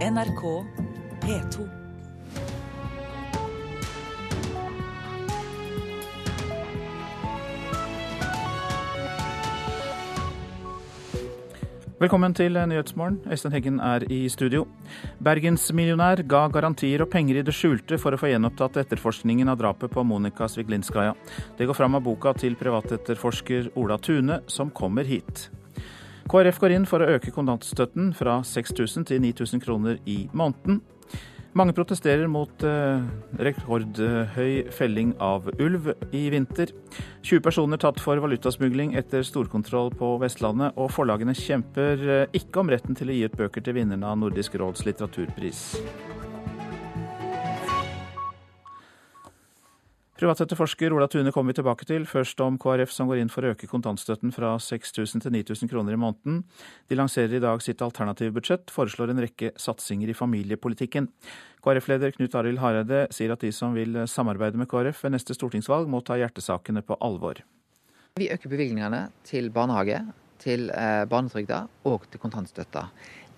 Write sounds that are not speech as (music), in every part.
NRK P2. Velkommen til Nyhetsmorgen. Øystein Heggen er i studio. Bergensmillionær ga garantier og penger i det skjulte for å få gjenopptatt etterforskningen av drapet på Monica Sviglinskaja. Det går fram av boka til privatetterforsker Ola Tune, som kommer hit. KrF går inn for å øke kontantstøtten fra 6000 til 9000 kroner i måneden. Mange protesterer mot eh, rekordhøy felling av ulv i vinter. 20 personer tatt for valutasmugling etter storkontroll på Vestlandet, og forlagene kjemper eh, ikke om retten til å gi ut bøker til vinnerne av Nordisk råds litteraturpris. Privatetterforsker Ola Tune kommer vi tilbake til. Først om KrF som går inn for å øke kontantstøtten fra 6000 til 9000 kroner i måneden. De lanserer i dag sitt alternative budsjett, foreslår en rekke satsinger i familiepolitikken. KrF-leder Knut Arild Hareide sier at de som vil samarbeide med KrF ved neste stortingsvalg, må ta hjertesakene på alvor. Vi øker bevilgningene til barnehage, til eh, barnetrygda og til kontantstøtta.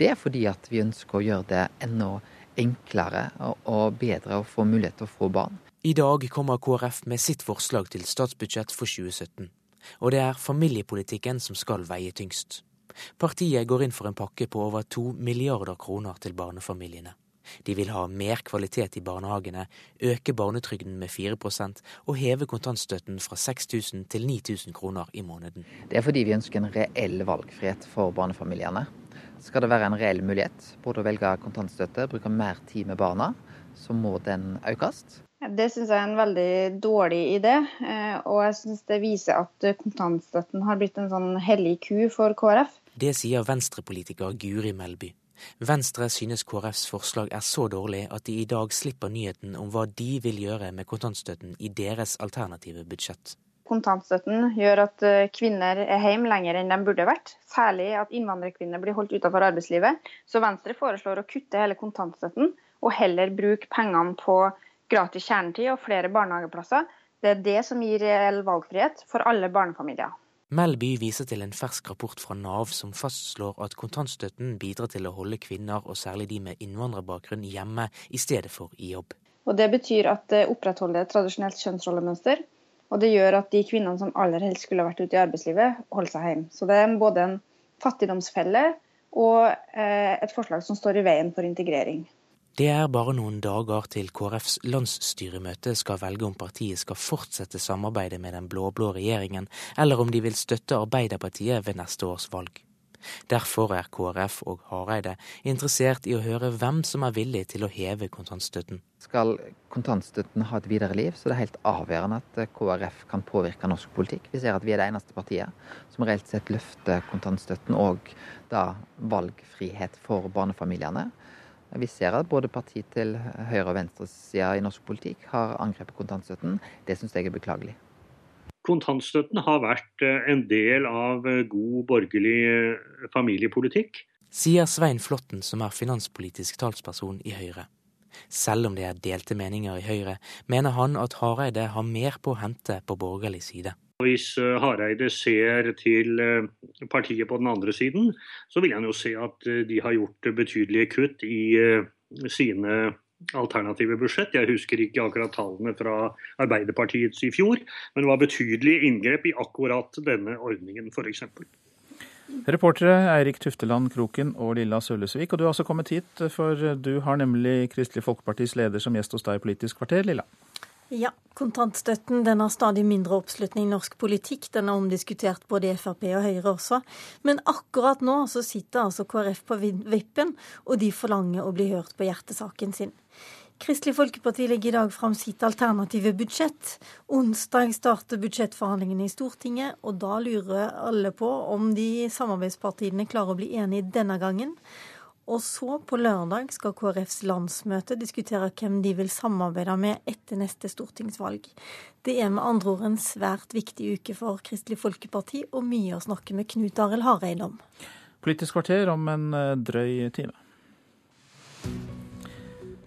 Det er fordi at vi ønsker å gjøre det enda enklere og bedre å få mulighet til å få barn. I dag kommer KrF med sitt forslag til statsbudsjett for 2017. Og det er familiepolitikken som skal veie tyngst. Partiet går inn for en pakke på over to milliarder kroner til barnefamiliene. De vil ha mer kvalitet i barnehagene, øke barnetrygden med 4% og heve kontantstøtten fra 6000 til 9000 kroner i måneden. Det er fordi vi ønsker en reell valgfrihet for barnefamiliene. Skal det være en reell mulighet både å velge kontantstøtte, bruke mer tid med barna, så må den økes. Det syns jeg er en veldig dårlig idé. Eh, og jeg syns det viser at kontantstøtten har blitt en sånn hellig ku for KrF. Det sier venstrepolitiker Guri Melby. Venstre synes KrFs forslag er så dårlig at de i dag slipper nyheten om hva de vil gjøre med kontantstøtten i deres alternative budsjett. Kontantstøtten gjør at eh, kvinner er hjemme lenger enn de burde vært. Særlig at innvandrerkvinner blir holdt utenfor arbeidslivet. Så Venstre foreslår å kutte hele kontantstøtten og heller bruke pengene på gratis kjernetid og flere barnehageplasser. Det er det som gir reell valgfrihet for alle barnefamilier. Melby viser til en fersk rapport fra Nav som fastslår at kontantstøtten bidrar til å holde kvinner, og særlig de med innvandrerbakgrunn, hjemme i stedet for i jobb. Og Det betyr at det opprettholder et tradisjonelt kjønnsrollemønster. Og det gjør at de kvinnene som aller helst skulle vært ute i arbeidslivet, holder seg hjemme. Så det er både en fattigdomsfelle og eh, et forslag som står i veien for integrering. Det er bare noen dager til KrFs landsstyremøte skal velge om partiet skal fortsette samarbeidet med den blå-blå regjeringen, eller om de vil støtte Arbeiderpartiet ved neste års valg. Derfor er KrF og Hareide interessert i å høre hvem som er villig til å heve kontantstøtten. Skal kontantstøtten ha et videre liv, så er det helt avgjørende at KrF kan påvirke norsk politikk. Vi ser at vi er det eneste partiet som reelt sett løfter kontantstøtten og da valgfrihet for barnefamiliene. Vi ser at både parti til høyre- og venstresida i norsk politikk har angrepet kontantstøtten. Det syns jeg er beklagelig. Kontantstøtten har vært eh, en del av eh, god borgerlig eh, familiepolitikk. Sier Svein Flåtten, som er finanspolitisk talsperson i Høyre. Selv om det er delte meninger i Høyre, mener han at Hareide har mer på å hente på borgerlig side. Hvis eh, Hareide ser til eh, partiet på den andre siden, så vil han jo se at eh, de har gjort betydelige kutt i sine alternative budsjett. Jeg husker ikke akkurat tallene fra Arbeiderpartiets i fjor, men det var betydelige inngrep i akkurat denne ordningen f.eks. Reportere Eirik Tufteland Kroken og Lilla Sølesvik. Og du har også kommet hit, for du har nemlig Kristelig Folkepartis leder som gjest hos deg i Politisk kvarter, Lilla. Ja, kontantstøtten den har stadig mindre oppslutning i norsk politikk. Den er omdiskutert både i Frp og Høyre også. Men akkurat nå så sitter altså KrF på vippen, og de forlanger å bli hørt på hjertesaken sin. Kristelig Folkeparti legger i dag fram sitt alternative budsjett. Onsdag starter budsjettforhandlingene i Stortinget, og da lurer alle på om de samarbeidspartiene klarer å bli enige denne gangen. Og så, på lørdag, skal KrFs landsmøte diskutere hvem de vil samarbeide med etter neste stortingsvalg. Det er med andre ord en svært viktig uke for Kristelig Folkeparti, og mye å snakke med Knut Arild Hareide om. Politisk kvarter om en eh, drøy time.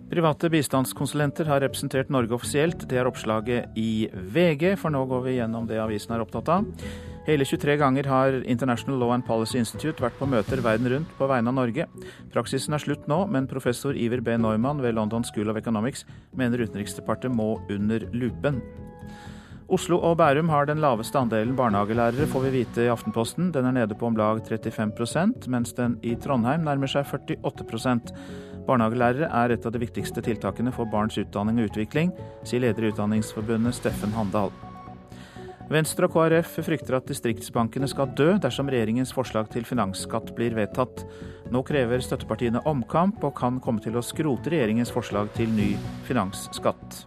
Private bistandskonsulenter har representert Norge offisielt. Det er oppslaget i VG, for nå går vi gjennom det avisen er opptatt av. Hele 23 ganger har International Law and Policy Institute vært på møter verden rundt på vegne av Norge. Praksisen er slutt nå, men professor Iver B. Neumann ved London School of Economics mener Utenriksdepartementet må under lupen. Oslo og Bærum har den laveste andelen barnehagelærere, får vi vite i Aftenposten. Den er nede på om lag 35% mens den i Trondheim nærmer seg 48% Barnehagelærere er et av de viktigste tiltakene for barns utdanning og utvikling, sier leder i Utdanningsforbundet Steffen Handal. Venstre og KrF frykter at distriktsbankene skal dø dersom regjeringens forslag til finansskatt blir vedtatt. Nå krever støttepartiene omkamp, og kan komme til å skrote regjeringens forslag til ny finansskatt.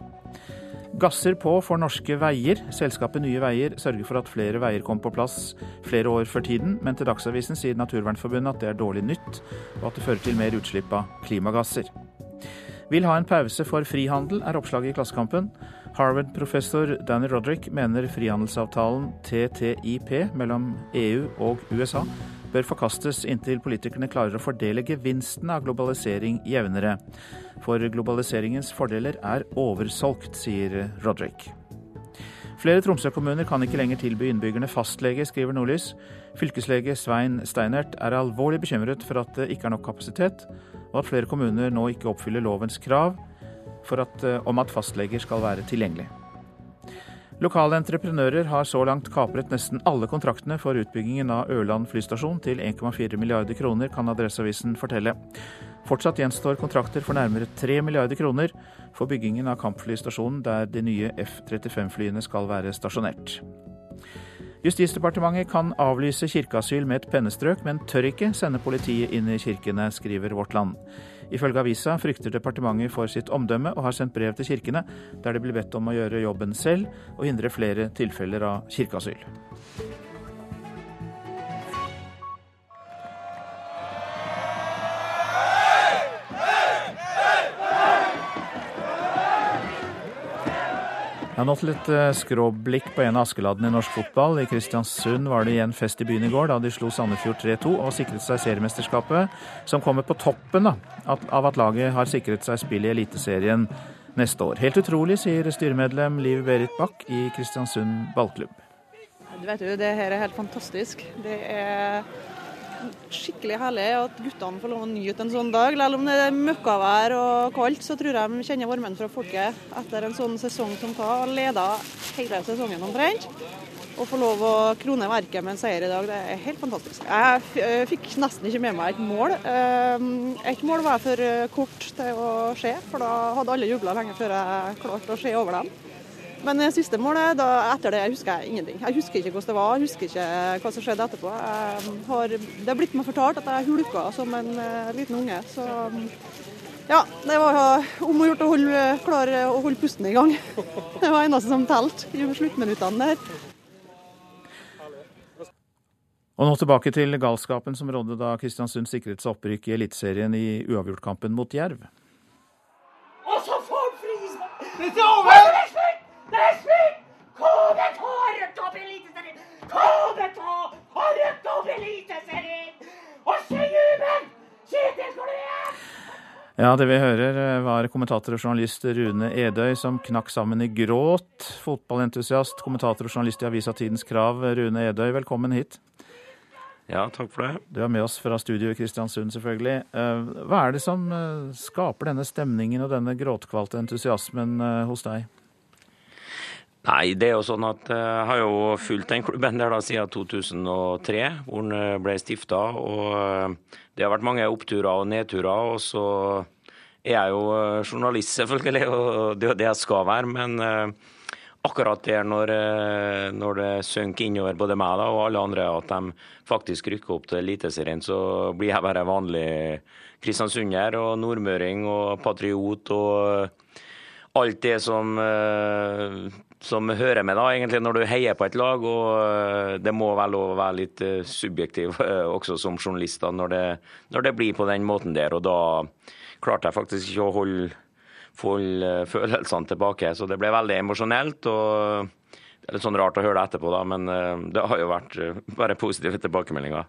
Gasser på for norske veier. Selskapet Nye Veier sørger for at flere veier kommer på plass flere år før tiden, men til Dagsavisen sier Naturvernforbundet at det er dårlig nytt, og at det fører til mer utslipp av klimagasser. Vil ha en pause for frihandel, er oppslaget i Klassekampen. Harvard-professor Danny Roderick mener frihandelsavtalen TTIP mellom EU og USA bør forkastes inntil politikerne klarer å fordele gevinsten av globalisering jevnere. For globaliseringens fordeler er oversolgt, sier Roderick. Flere Tromsø-kommuner kan ikke lenger tilby innbyggerne fastlege, skriver Nordlys. Fylkeslege Svein Steinert er alvorlig bekymret for at det ikke er nok kapasitet, og at flere kommuner nå ikke oppfyller lovens krav at, eh, om at fastleger skal være tilgjengelig. Lokale entreprenører har så langt kapret nesten alle kontraktene for utbyggingen av Ørland flystasjon til 1,4 milliarder kroner, kan Adresseavisen fortelle. Fortsatt gjenstår kontrakter for nærmere 3 milliarder kroner for byggingen av kampflystasjonen der de nye F-35-flyene skal være stasjonert. Justisdepartementet kan avlyse kirkeasyl med et pennestrøk, men tør ikke sende politiet inn i kirkene, skriver Vårt Land. Ifølge avisa frykter departementet for sitt omdømme og har sendt brev til kirkene der de blir bedt om å gjøre jobben selv og hindre flere tilfeller av kirkeasyl. Ja, nå til et skråblikk på en av Askeladdene i norsk fotball. I Kristiansund var det igjen fest i byen i går da de slo Sandefjord 3-2 og sikret seg seriemesterskapet, som kommer på toppen da, av at laget har sikret seg spill i Eliteserien neste år. Helt utrolig, sier styremedlem Liv Berit Bach i Kristiansund ballklubb. Du vet jo, det her er helt fantastisk. Det er skikkelig herlig at guttene får lov å nyte en sånn dag. Selv om det er møkkavær og kaldt, så tror jeg de kjenner varmen fra folket etter en sånn sesong som tar. Leda hele sesongen omtrent. Å få lov å krone verket med en seier i dag, det er helt fantastisk. Jeg eh, fikk nesten ikke med meg et mål. Eh, et mål var for kort til å se, for da hadde alle jubla lenge før jeg klarte å se over dem. Men siste målet, da, etter det husker jeg ingenting. Jeg husker ikke hvordan det var, jeg husker ikke hva som skjedde etterpå. Har, det har blitt meg fortalt at jeg hulka som en uh, liten unge. Så ja, det var om å gjøre å holde, klare å holde pusten i gang. (laughs) Det var eneste som telte i sluttminuttene der. Og nå tilbake til galskapen som rådde da Kristiansund sikret seg opprykk i Eliteserien i uavgjortkampen mot Jerv. Og så får han frispark! Det slutt! KBK har rødt opp Eliteserien! KBK har rødt opp Eliteserien! Og se jubel! Kjetil Ja, det vi hører eh, var kommentator og journalist Rune Edøy som knakk sammen i gråt. Fotballentusiast, kommentator og journalist i avisa Tidens Krav. Rune Edøy, velkommen hit. Ja, takk for det. Du er med oss fra studio i Kristiansund, selvfølgelig. Eh, hva er det som eh, skaper denne stemningen og denne gråtkvalte entusiasmen hos deg? Nei, det er jo sånn at eh, jeg har jo fulgt den klubben der da siden 2003, hvor den eh, ble stifta. Og eh, det har vært mange oppturer og nedturer. Og så er jeg jo journalist, selvfølgelig, og det er jo det jeg skal være. Men akkurat der når, når det synker innover både meg da, og alle andre at de faktisk rykker opp til Eliteserien, så blir jeg bare vanlig kristiansunder og nordmøring og patriot og alt det som som hører med, da, egentlig når du heier på et lag. og eh, Det må vel òg være litt eh, subjektiv (laughs) eh, også som journalist da, når det, når det, blir på den måten der. og Da klarte jeg faktisk ikke å holde, holde følelsene tilbake. Så det ble veldig emosjonelt. og Det er litt sånn rart å høre det etterpå, da, men det har jo vært bare positive tilbakemeldinger.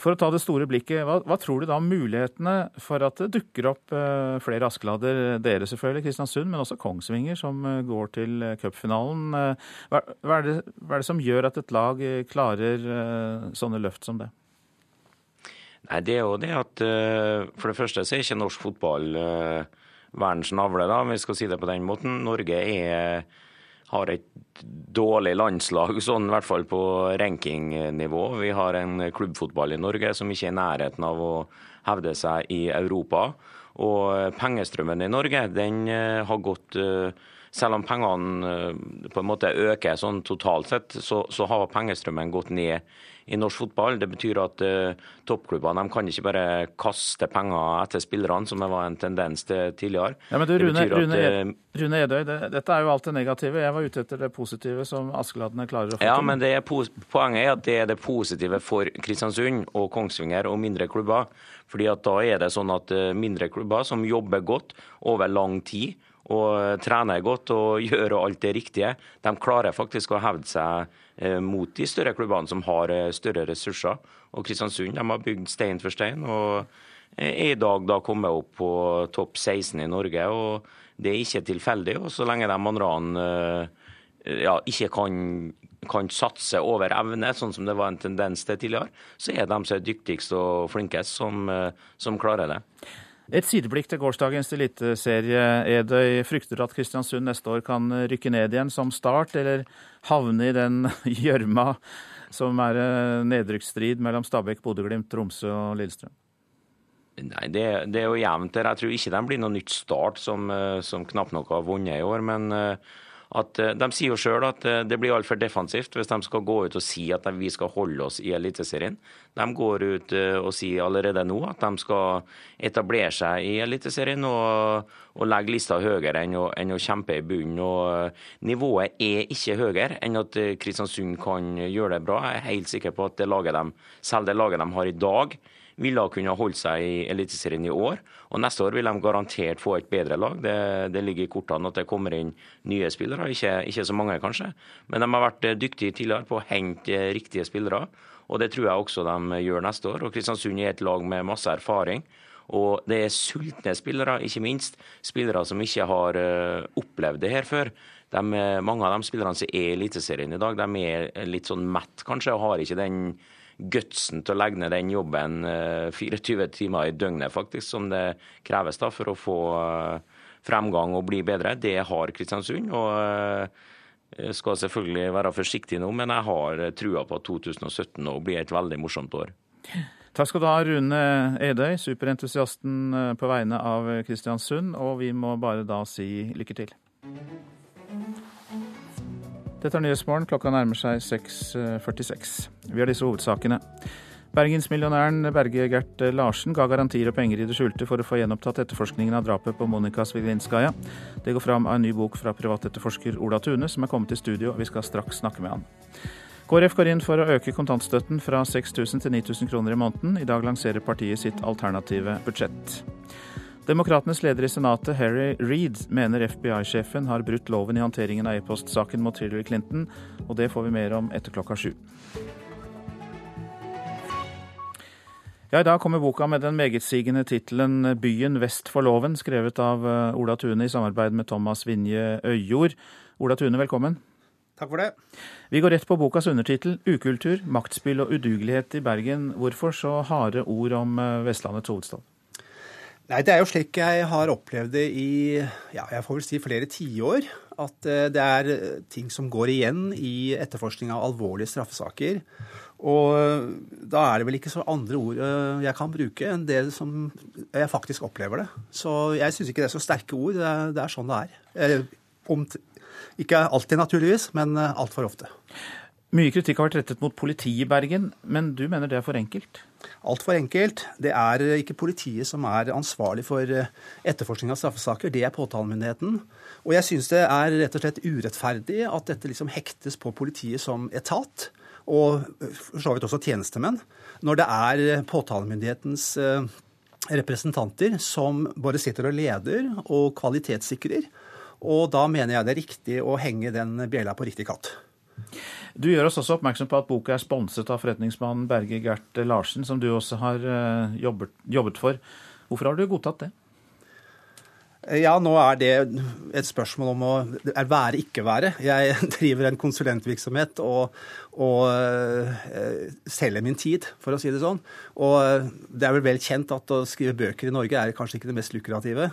For å ta det store blikket, hva, hva, tror du da om mulighetene for at det dukker opp uh, flere Askeladder? Dere selvfølgelig, Kristiansund, men også Kongsvinger, som uh, går til cupfinalen. Hva, hva, er det, hva, er det, som gjør at et lag klarer sånne løft som det? Nei, Det er jo det at for det første så er ikke norsk fotball verdens navle, da, om vi skal si det på den måten. Norge er har et dårlig landslag, sånn i hvert fall på rankingnivå. Vi har en klubbfotball i Norge som ikke er i nærheten av å hevde seg i Europa. Og pengestrømmen i Norge den eh, har gått eh, Selv om pengene eh, på en måte øker sånn totalt sett, så, så har pengestrømmen gått ned i norsk fotball. Det betyr at uh, toppklubbene kan ikke bare kaste penger etter spillerne, som det var en tendens til tidligere. Ja, men du, Rune, at, Rune, uh, Rune Edøy, det, dette er jo alt det negative. Jeg var ute etter det positive som Askeladdene klarer å få til. ja. Men er, poenget er at det er det positive for Kristiansund og Kongsvinger og mindre klubber. Fordi at da er det sånn at mindre klubber som jobber godt over lang tid, og trener godt og (laughs) gjør alt det riktige, de klarer faktisk å hevde seg Eh, mot de større klubbene som har eh, større ressurser. Og Kristiansund de har bygd stein for stein og er i dag da kommet opp på topp 16 i Norge. og Det er ikke tilfeldig. og Så lenge de andre eh, ja, ikke kan, kan, satse over evne, sånn som det var en tendens til tidligere, så er de som er dyktigst og flinkest, som, som klarer det. Et sideblikk til gårsdagens eliteserie. Edøy frykter at Kristiansund neste år kan rykke ned igjen som start, eller havne i den (laughs) gjørma som er eh, nedrykksstrid mellom Stabæk, Bodø-Glimt, Tromsø og Lillestrøm? Nei, det, det, er jo jevnt der. Jeg tror ikke det blir noe nytt start som, eh, som knapt nok har vunnet i år. Men uh, at eh, De sier jo sjøl at eh, det blir altfor defensivt hvis de skal gå ut og si at vi skal holde oss i Eliteserien. De går ut eh, og sier allerede nå at de skal etablere seg i Eliteserien og, og legge lista høyere enn å, enn å kjempe i bunnen. Og nivået er ikke høyere enn at Kristiansund kan gjøre det bra. Jeg er helt sikker på at det laget de, selv det laget de har i dag, ville kunne holde seg i Eliteserien i år. Og Neste år vil de garantert få et bedre lag. Det, det ligger i kortene at det kommer inn nye spillere. Ikke, ikke, så mange, kanskje, men de har vært eh, dyktige tidligere på å hente eh, riktige spillere. Og Det tror jeg også de gjør neste år. Og Kristiansund er et lag med masse erfaring. Og det er sultne spillere, ikke minst. Spillere som ikke har uh, opplevd det her før. De, mange av de spillerne som er i Eliteserien i dag, de er litt sånn mett, kanskje, og har ikke den gutsen til å legge ned den jobben 24 eh, timer i døgnet, faktisk, som det kreves da for å få eh, fremgang og bli bedre. Det har Kristiansund. og jeg eh, skal selvfølgelig være forsiktig nå, men jeg har trua på at 2017 nå blir et veldig morsomt år. Takk skal du ha, Rune Edøy, superentusiasten på vegne av Kristiansund. Og vi må bare da si lykke til. Dette er Nyhetsmorgen. Klokka nærmer seg 6.46. Vi har disse hovedsakene. Bergensmillionæren Berge Gert Larsen ga garantier og penger i det skjulte for å få gjenopptatt etterforskningen av drapet på Monika Sviglinskaja. Det går fram av en ny bok fra privatetterforsker Ola Tune, som er kommet i studio, og vi skal straks snakke med han. KrF går inn for å øke kontantstøtten fra 6000 til 9000 kroner i måneden. I dag lanserer partiet sitt alternative budsjett. Demokratenes leder i Senatet, Harry Reed, mener FBI-sjefen har brutt loven i håndteringen av e-postsaken mot Hillary Clinton, og det får vi mer om etter klokka sju. Ja, I dag kommer boka med den megetsigende tittelen 'Byen vest for loven', skrevet av eh, Ola Tune i samarbeid med Thomas Vinje Øyjord. Ola Tune, velkommen. Takk for det. Vi går rett på bokas undertittel 'Ukultur, maktspill og udugelighet i Bergen'. Hvorfor så harde ord om eh, Vestlandets hovedstad? Nei, Det er jo slik jeg har opplevd det i ja, jeg får vel si flere tiår. At eh, det er eh, ting som går igjen i etterforskning av alvorlige straffesaker. Og eh, da er det vel ikke så andre ord jeg kan bruke enn det som jeg faktisk opplever det. Så jeg syns ikke det er så sterke ord. Det er, det er sånn det er. Ikke alltid, naturligvis, men altfor ofte. Mye kritikk har vært rettet mot politiet i Bergen, men du mener det er for enkelt? Altfor enkelt. Det er ikke politiet som er ansvarlig for eh, etterforskning av straffesaker, det er påtalemyndigheten. Og jeg syns det er rett og slett urettferdig at dette liksom hektes på politiet som etat, og for så vidt også tjenestemenn, når det er påtalemyndighetens eh, representanter som både sitter og leder og kvalitetssikrer. Og da mener jeg det er riktig å henge den bjella på riktig katt. Du gjør oss også oppmerksom på at boka er sponset av forretningsmannen Berge Gert Larsen, som du også har eh, jobbet, jobbet for. Hvorfor har du godtatt det? Ja, nå er det et spørsmål om å være, ikke være. Jeg (laughs) driver en konsulentvirksomhet og, og uh, selger min tid, for å si det sånn. Og det er vel vel kjent at å skrive bøker i Norge er kanskje ikke det mest lukrative.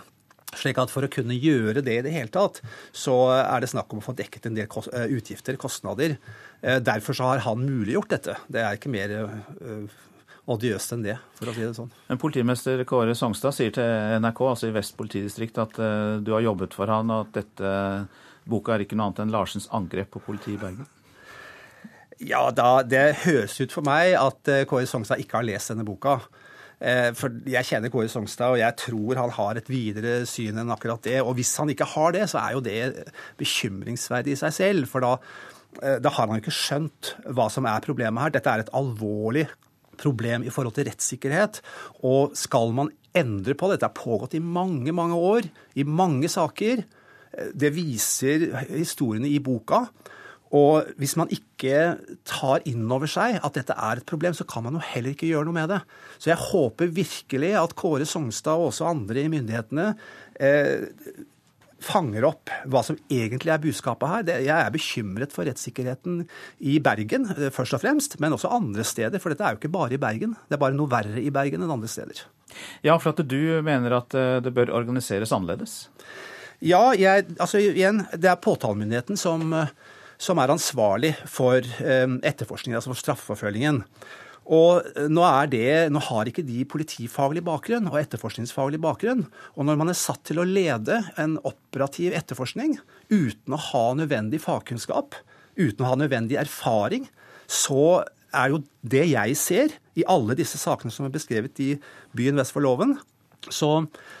Slik at For å kunne gjøre det i det hele tatt, så er det snakk om å få dekket en del eh, utgifter, kostnader. Eh, derfor så har han muliggjort dette. Det er ikke mer eh, odiøst enn det, for å si det sånn. Men Politimester Kåre Songstad sier til NRK, altså i Vest politidistrikt, at du har jobbet for han, og at dette boka er ikke noe annet enn Larsens angrep på politiet i Bergen? Ja, da, Det høres ut for meg at Kåre Songstad ikke har lest denne boka. Eh, for jeg kjenner Kåre Songstad, og jeg tror han har et videre syn enn akkurat det. Og hvis han ikke har det, så er jo det bekymringsverdig i seg selv. For da, eh, da har han jo ikke skjønt hva som er problemet her. Dette er et alvorlig problem i forhold til rettssikkerhet. Og skal man endre på det Dette har pågått i mange, mange år, i mange saker. Eh, det viser historiene i boka. Og hvis man ikke tar inn over seg at dette er et problem, så kan man jo heller ikke gjøre noe med det. Så jeg håper virkelig at Kåre Songstad og også andre i myndighetene eh, fanger opp hva som egentlig er budskapet her. Jeg er bekymret for rettssikkerheten i Bergen eh, først og fremst, men også andre steder. For dette er jo ikke bare i Bergen. Det er bare noe verre i Bergen enn andre steder. Ja, for at du mener at eh, det bør organiseres annerledes? Ja, jeg, altså igjen, det er påtalemyndigheten som eh, som er ansvarlig for eh, etterforskningen, altså for straffeforfølgingen. Og eh, nå, det, nå, har ikke de politifaglig bakgrunn og etterforskningsfaglig bakgrunn. Og når man er satt til å lede en operativ etterforskning uten å ha nødvendig fagkunnskap, uten å ha nødvendig erfaring, så er jo det jeg ser i alle disse sakene som er beskrevet i byen vest for loven, så,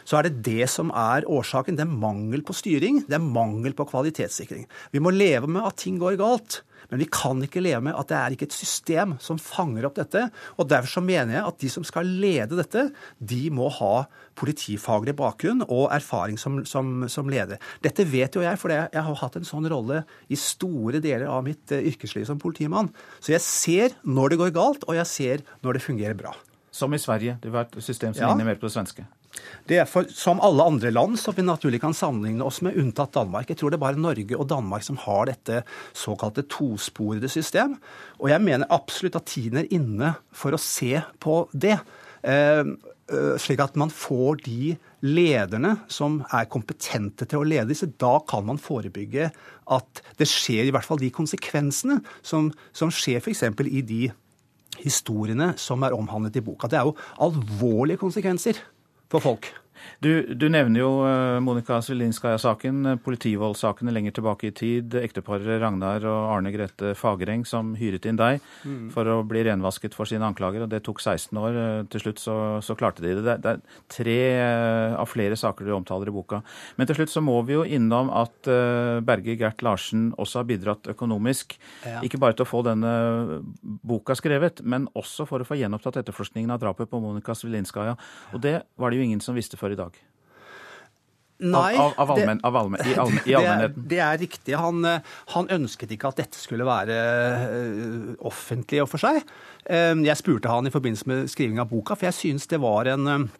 så, er det det som er årsaken. Det er mangel på styring, det er mangel på kvalitetssikring. Vi må leve med at ting går galt. Men vi kan ikke leve med at det er ikke et system som fanger opp dette. og Derfor så mener jeg at de som skal lede dette, de må ha politifaglig bakgrunn og erfaring som, som, som leder. Dette vet jo jeg, for jeg har hatt en sånn rolle i store deler av mitt eh, yrkesliv som politimann. Så jeg ser når det går galt, og jeg ser når det fungerer bra. Som i Sverige. Det var et system som ja. ligner mer på det svenske. Det er for, Som alle andre land som vi naturlig kan sammenligne oss med, unntatt Danmark. Jeg tror det er bare Norge og Danmark som har dette såkalte tosporede system. Og jeg mener absolutt at tiden er inne for å se på det. Eh, eh slik at man får de lederne som er kompetente til å lede disse. Da kan man forebygge at det skjer i hvert fall de konsekvensene som, som skjer f.eks. i de historiene som er omhandlet i boka. Det er jo alvorlige konsekvenser for folk. Du, du, nevner jo eh, Monica Zielinskaja-saken, eh, politivoldssakene lenger tilbake i tid. Ekteparet Ragnar og Arne Grete Fagereng som hyret inn deg mm. for å bli renvasket for sine anklager. og Det tok 16 år. Eh, til slutt så, så klarte de det. det. Det er tre av flere saker du omtaler i boka. Men til slutt så må vi jo innom at Berge Gert Larsen også har bidratt økonomisk. Ja. Ikke bare til å få denne boka skrevet, men også for å få gjenopptatt etterforskningen av drapet på Monica Zielinskaja. Og det var det jo ingen som visste før i dag. Nei, av, av, allmen, det, av allmen, i, (laughs) allmen, i allmennheten? Det, det, er riktig. Han, han, ønsket ikke at dette skulle være uh, offentlig og for seg. Uh, jeg spurte han i forbindelse med skriving av boka, for jeg synes det var en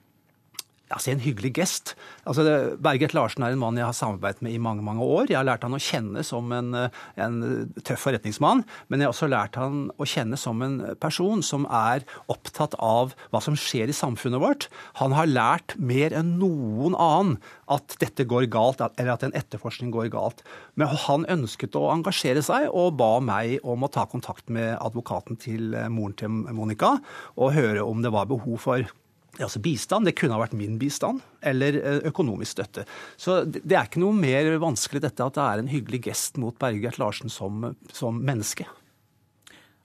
altså en hyggelig gest. Altså, Bergert Larsen er en mann jeg har samarbeidet med i mange mange år. Jeg har lært han å kjenne som en, en, tøff forretningsmann, men jeg har også lært han å kjenne som en person som er opptatt av hva som skjer i samfunnet vårt. Han har lært mer enn noen annen at dette går galt, eller at en etterforskning går galt. Men han ønsket å engasjere seg og ba meg om å ta kontakt med advokaten til moren til Monica og høre om det var behov for altså bistand. Det kunne ha vært min bistand eller eh, økonomisk støtte. Så det er ikke noe mer vanskelig dette at det er en hyggelig gest mot Bergert Larsen som, som menneske.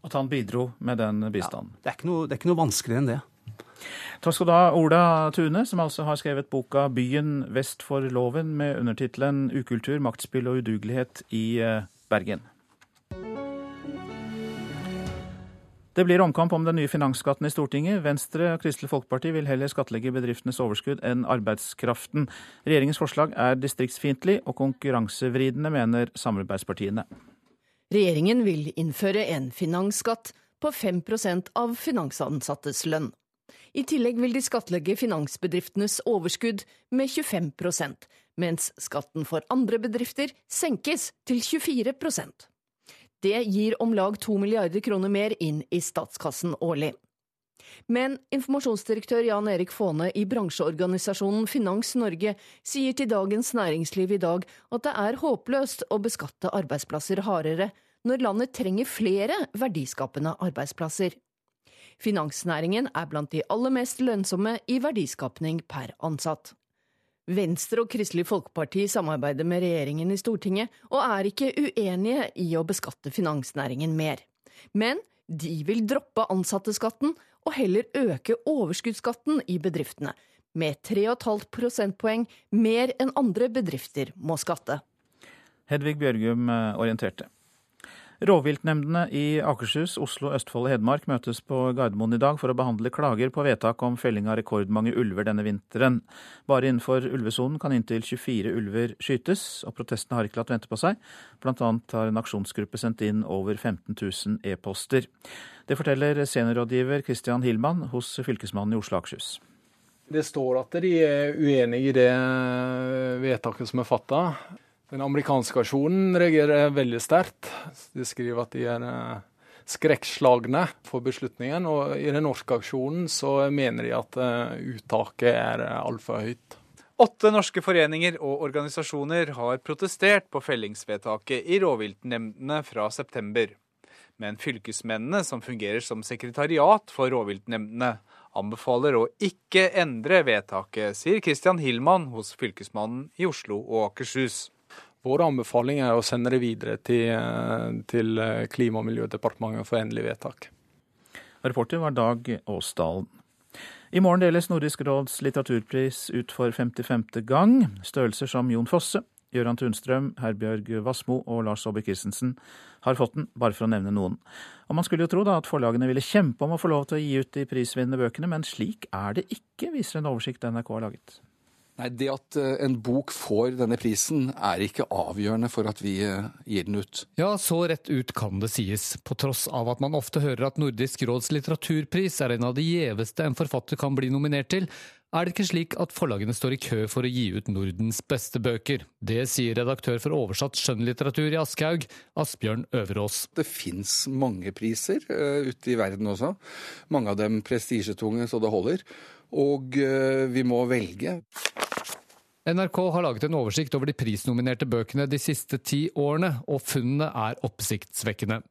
At han bidro med den bistanden? Ja, det, er noe, det er ikke noe vanskeligere enn det. Takk skal du ha, Ola Tune, som altså har skrevet boka 'Byen vest for loven' med undertittelen 'Ukultur, maktspill og udugelighet i eh, Bergen'. Det blir omkamp om den nye finansskatten i Stortinget. Venstre og Kristelig Folkeparti vil heller skattlegge bedriftenes overskudd enn arbeidskraften. Regjeringens forslag er distriktsfiendtlig og konkurransevridende, mener samarbeidspartiene. Regjeringen vil innføre en finansskatt på 5% av finansansattes lønn. I tillegg vil de skattlegge finansbedriftenes overskudd med 25% mens skatten for andre bedrifter senkes til 24 Det gir om lag to milliarder kroner mer inn i statskassen årlig. Men informasjonsdirektør Jan Erik Faane i bransjeorganisasjonen Finans Norge sier til Dagens Næringsliv i dag at det er håpløst å beskatte arbeidsplasser hardere når landet trenger flere verdiskapende arbeidsplasser. Finansnæringen er blant de aller mest lønnsomme i verdiskapning per ansatt. Venstre og Kristelig Folkeparti samarbeider med regjeringen i Stortinget, og er ikke uenige i å beskatte finansnæringen mer. Men de vil droppe ansatteskatten og heller øke overskuddsskatten i bedriftene, med 3,5 prosentpoeng mer enn andre bedrifter må skatte. Hedvig Bjørgum eh, orienterte. Rovviltnemndene i Akershus, Oslo, Østfold og Hedmark møtes på Gardermoen i dag for å behandle klager på vedtak om felling av rekordmange ulver denne vinteren. Bare innenfor ulvesonen kan inntil 24 ulver skytes, og protestene har ikke latt vente på seg. Blant annet har en aksjonsgruppe sendt inn over 15 000 e-poster. Det forteller seniorrådgiver Christian Hillmann hos Fylkesmannen i Oslo og Akershus. Det står at de er uenig i det vedtaket som er fatta. Den amerikanske aksjonen reagerer veldig sterkt. De skriver at de er eh, skrekkslagne for beslutningen. Og i den norske aksjonen så mener de at eh, uttaket er eh, altfor høyt. Åtte norske foreninger og organisasjoner har protestert på fellingsvedtaket i rovviltnemndene fra september. Men fylkesmennene, som fungerer som sekretariat for rovviltnemndene, anbefaler å ikke endre vedtaket, sier Christian Hillmann hos Fylkesmannen i Oslo og Akershus. Vår anbefaling er å sende det videre til, til Klima- og miljødepartementet for endelig vedtak. Reporter var Dag Åsdalen. I morgen deles Nordisk råds litteraturpris ut for 55. gang. Størrelser som Jon Fosse, Gøran Tunstrøm, Herbjørg Wassmo og Lars Saabye Christensen har fått den, bare for å nevne noen. Og Man skulle jo tro da at forlagene ville kjempe om å få lov til å gi ut de prisvinnende bøkene, men slik er det ikke, viser en oversikt NRK har laget. Nei, Det at eh, en bok får denne prisen er ikke avgjørende for at vi eh, gir den ut. Ja, så rett ut kan det sies. På tross av at man ofte hører at Nordisk råds litteraturpris er en av de gjeveste en forfatter kan bli nominert til, er det ikke slik at forlagene står i kø for å gi ut Nordens beste bøker. Det sier redaktør for oversatt skjønnlitteratur i Aschehoug, Asbjørn Øverås. Det fins mange priser uh, ute i verden også. Mange av dem prestisjetunge så det holder. Og uh, vi må velge. NRK har laget en oversikt over de prisnominerte bøkene de siste ti årene, og funnene er oppsiktsvekkende.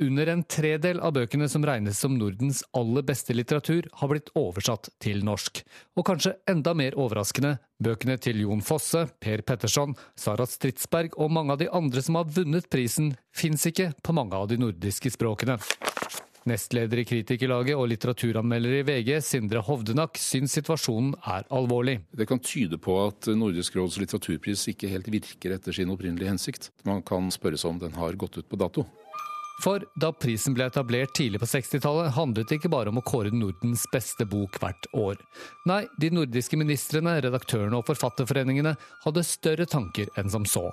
Under en tredel av bøkene som regnes som Nordens aller beste litteratur, har blitt oversatt til norsk. Og kanskje enda mer overraskende, bøkene til Jon Fosse, Per Petterson, Sara Stridsberg og mange av de andre som har vunnet prisen, fins ikke på mange av de nordiske språkene. Nestleder i Kritikerlaget og litteraturanmelder i VG, Sindre Hovdenak, syns situasjonen er alvorlig. Det kan tyde på at Nordisk råds litteraturpris ikke helt virker etter sin opprinnelige hensikt. Man kan spørre seg om den har gått ut på dato. For da prisen ble etablert tidlig på 60-tallet, handlet det ikke bare om å kåre Nordens beste bok hvert år. Nei, de nordiske ministrene, redaktørene og forfatterforeningene hadde større tanker enn som så.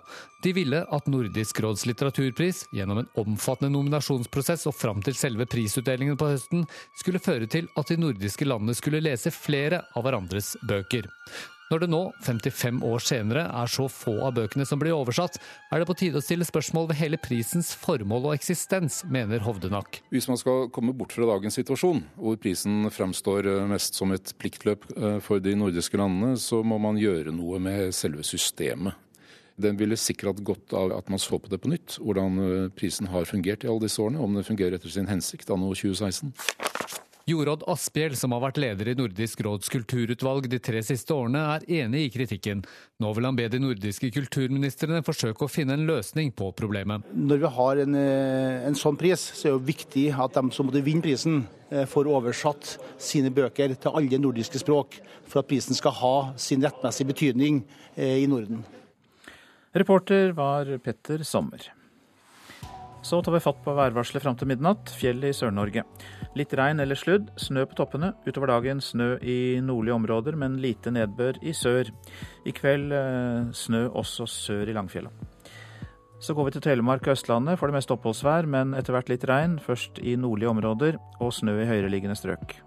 De ville at Nordisk råds litteraturpris, gjennom en omfattende nominasjonsprosess og fram til selve prisutdelingen på høsten, skulle føre til at de nordiske landene skulle lese flere av hverandres bøker. Når det nå, 55 år senere, er så få av bøkene som blir oversatt, er det på tide å stille spørsmål ved hele prisens formål og eksistens, mener Hovdenak. Hvis man skal komme bort fra dagens situasjon, hvor prisen fremstår eh, mest som et pliktløp eh, for de nordiske landene, så må man gjøre noe med selve systemet. Den ville sikkert gått av at man så på det på nytt, hvordan eh, prisen har fungert i alle disse årene, om den fungerer etter sin hensikt anno 2016. Jorodd Asphjell, som har vært leder i Nordisk råds kulturutvalg de tre siste årene, er enig i kritikken. Nå vil han be de nordiske kulturministrene forsøke å finne en løsning på problemet. Når vi har en, eh, en sånn pris, så er det viktig at de som måtte vinne prisen, eh, får oversatt sine bøker til alle nordiske språk, for at prisen skal ha sin rettmessige betydning eh, i Norden. Reporter var Petter Sommer. Så tar vi fatt på værvarselet fram til midnatt. Fjellet i Sør-Norge. Litt regn eller sludd. Snø på toppene. Utover dagen snø i nordlige områder, men lite nedbør i sør. I kveld snø også sør i Langfjella. Så går vi til Telemark og Østlandet. For det meste oppholdsvær, men etter hvert litt regn. Først i nordlige områder, og snø i høyereliggende strøk.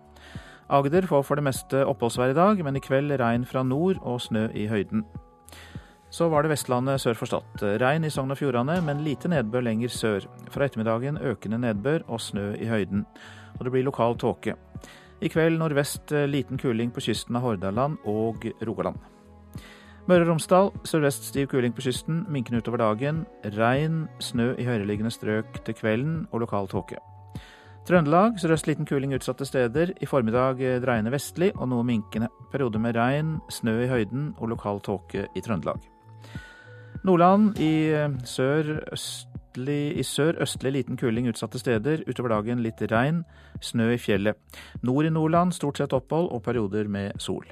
Agder får for det meste oppholdsvær i dag, men i kveld regn fra nord og snø i høyden. Så var det Vestlandet sør for Stad. Regn i Sogn og Fjordane, men lite nedbør lenger sør. Fra ettermiddagen økende nedbør og snø i høyden. Og det blir lokal tåke. I kveld nordvest liten kuling på kysten av Hordaland og Rogaland. Møre og Romsdal sørvest stiv kuling på kysten, minkende utover dagen. Regn, snø i høyereliggende strøk til kvelden og lokal tåke. Trøndelag sørøst liten kuling utsatte steder. I formiddag dreiende vestlig og noe minkende. Periode med regn, snø i høyden og lokal tåke i Trøndelag. Nordland i sør østlig, i sør østlig liten kuling utsatte steder. Utover dagen litt regn, snø i fjellet. Nord i Nordland stort sett opphold og perioder med sol.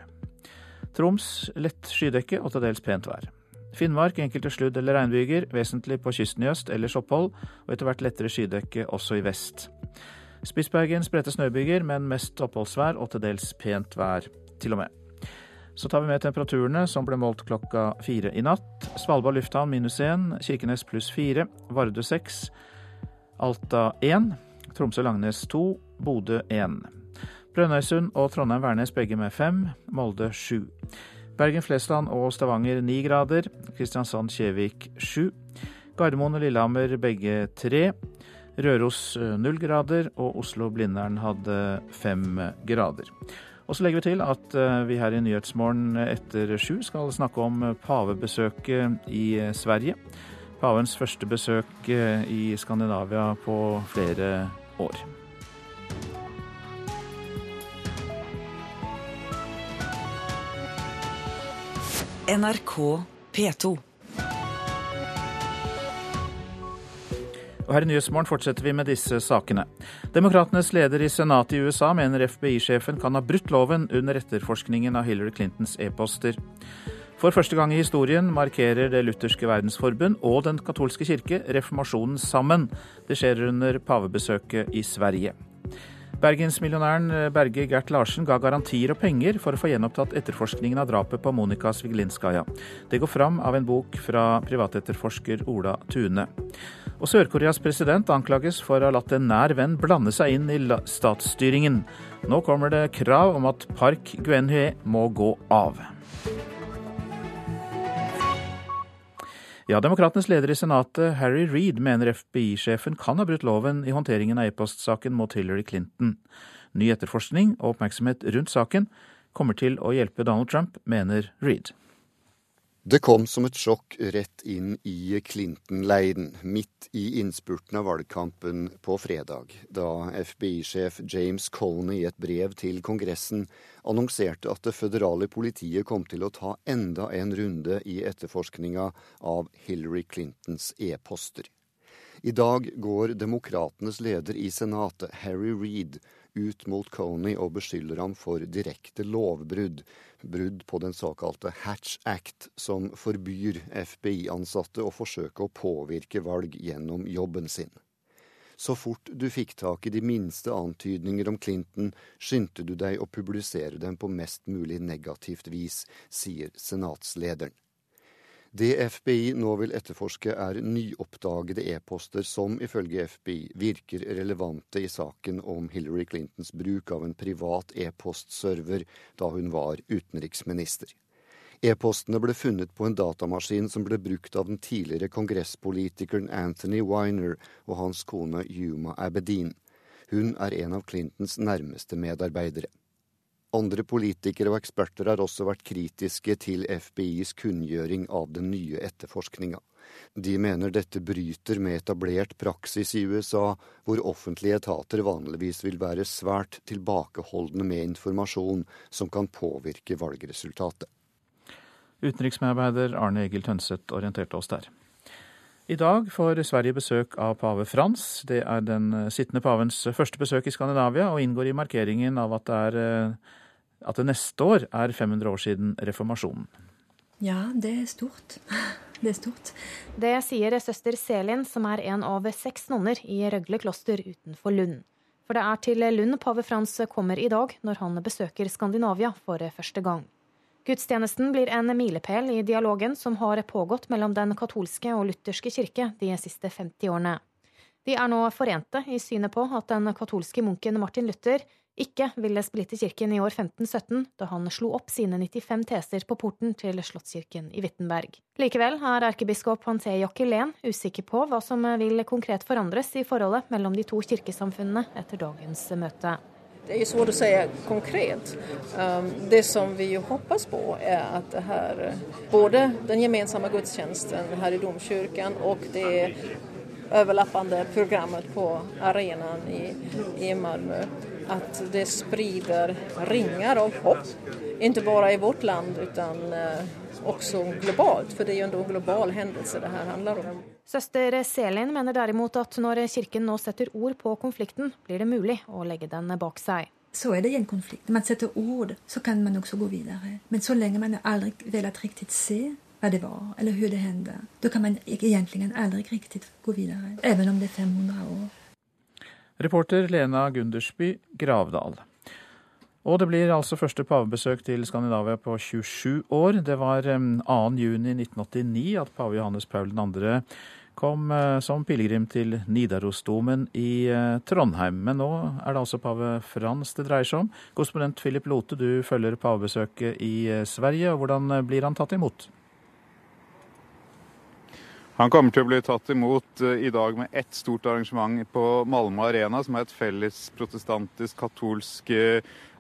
Troms lett skydekke og til dels pent vær. Finnmark enkelte sludd- eller regnbyger, vesentlig på kysten i øst, ellers opphold, og etter hvert lettere skydekke også i vest. Spitsbergen spredte snøbyger, men mest oppholdsvær og til dels pent vær, til og med. Så tar vi med temperaturene som ble målt klokka fire i natt. Svalbard lufthavn minus én, Kirkenes pluss fire, Vardø seks, Alta én, Tromsø-Langnes to, Bodø én. Brønnøysund og Trondheim-Værnes begge med fem, Molde sju. Bergen-Flesland og Stavanger ni grader, Kristiansand-Kjevik sju. Gardermoen og Lillehammer begge tre. Røros null grader, og Oslo-Blindern hadde fem grader. Og så legger vi til at vi her i Nyhetsmorgen etter sju skal snakke om pavebesøket i Sverige. Pavens første besøk i Skandinavia på flere år. NRK P2. Og her i Nyhetsmorgen fortsetter vi med disse sakene. Demokratenes leder i Senatet i USA mener FBI-sjefen kan ha brutt loven under etterforskningen av Hillary Clintons e-poster. For første gang i historien markerer Det lutherske verdensforbund og Den katolske kirke reformasjonen sammen. Det skjer under pavebesøket i Sverige. Bergensmillionæren Berge Gert Larsen ga garantier og penger for å få gjenopptatt etterforskningen av drapet på Monika Sviglinskaja. Det går fram av en bok fra privatetterforsker Ola Tune. Og Sør-Koreas president anklages for å ha latt en nær venn blande seg inn i statsstyringen. Nå kommer det krav om at Park Geun-hye må gå av. Ja, Demokratenes leder i Senatet, Harry Reed, mener FBI-sjefen kan ha brutt loven i håndteringen av e-postsaken mot Hillary Clinton. Ny etterforskning og oppmerksomhet rundt saken kommer til å hjelpe Donald Trump, mener Reed. Det kom som et sjokk rett inn i Clinton-leiren, midt i innspurten av valgkampen på fredag, da FBI-sjef James Colney i et brev til Kongressen annonserte at det føderale politiet kom til å ta enda en runde i etterforskninga av Hillary Clintons e-poster. I dag går demokratenes leder i Senatet, Harry Reed, ut mot Coney og beskylder ham for direkte lovbrudd, brudd på den såkalte Hatch Act, som forbyr FBI-ansatte å forsøke å påvirke valg gjennom jobben sin. Så fort du fikk tak i de minste antydninger om Clinton, skyndte du deg å publisere dem på mest mulig negativt vis, sier senatslederen. Det FBI nå vil etterforske, er nyoppdagede e-poster som ifølge FBI virker relevante i saken om Hillary Clintons bruk av en privat e-postserver da hun var utenriksminister. E-postene ble funnet på en datamaskin som ble brukt av den tidligere kongresspolitikeren Anthony Weiner og hans kone Yuma Abedin. Hun er en av Clintons nærmeste medarbeidere. Andre politikere og eksperter har også vært kritiske til FBIs kunngjøring av den nye etterforskninga. De mener dette bryter med etablert praksis i USA, hvor offentlige etater vanligvis vil være svært tilbakeholdne med informasjon som kan påvirke valgresultatet. Utenriksmedarbeider Arne Egil Tønseth orienterte oss der. I dag får Sverige besøk av pave Frans. Det er den sittende pavens første besøk i Skandinavia, og inngår i markeringen av at det, er, at det neste år er 500 år siden reformasjonen. Ja, det er stort. (laughs) Det er stort. Det sier søster Selin, som er en av seks nonner i Røgle kloster utenfor Lund. For det er til Lund pave Frans kommer i dag, når han besøker Skandinavia for første gang. Gudstjenesten blir en milepæl i dialogen som har pågått mellom den katolske og lutherske kirke de siste 50 årene. De er nå forente i synet på at den katolske munken Martin Luther ikke ville splitte kirken i år 1517, da han slo opp sine 95 teser på porten til Slottskirken i Wittenberg. Likevel er erkebiskop Hanté Jacquelin usikker på hva som vil konkret forandres i forholdet mellom de to kirkesamfunnene etter dagens møte. Det er svårt å si konkret. Um, det som vi hoppas på, er at det her, både den gemensamme gudstjenesten her i domkirken og det overlappende programmet på arenaen i, i Malmö at det sprider ringer av hopp. Ikke bare i vårt land, men også globalt. For det er jo en global hendelse det her handler om. Søster Selin mener derimot at når Kirken nå setter ord på konflikten, blir det mulig å legge den bak seg. Så er det en konflikt. Når man setter ord, så kan man også gå videre. Men så lenge man aldri velat riktig se hva det var, eller hvordan det hendte, da kan man egentlig aldri riktig gå videre. Even om det er 500 år. Reporter Lena Gundersby Gravdal. Og det blir altså første pavebesøk til Skandinavia på 27 år. Det var 2.6.1989 at pave Johannes Paul 2. kom eh, som pilegrim til Nidarosdomen i eh, Trondheim. Men nå er det altså pave Frans det dreier seg om. Korrespondent Philip Lote, du følger pavebesøket i eh, Sverige. og Hvordan blir han tatt imot? Han kommer til å bli tatt imot i dag med ett stort arrangement på Malmö Arena, som er et felles protestantisk katolsk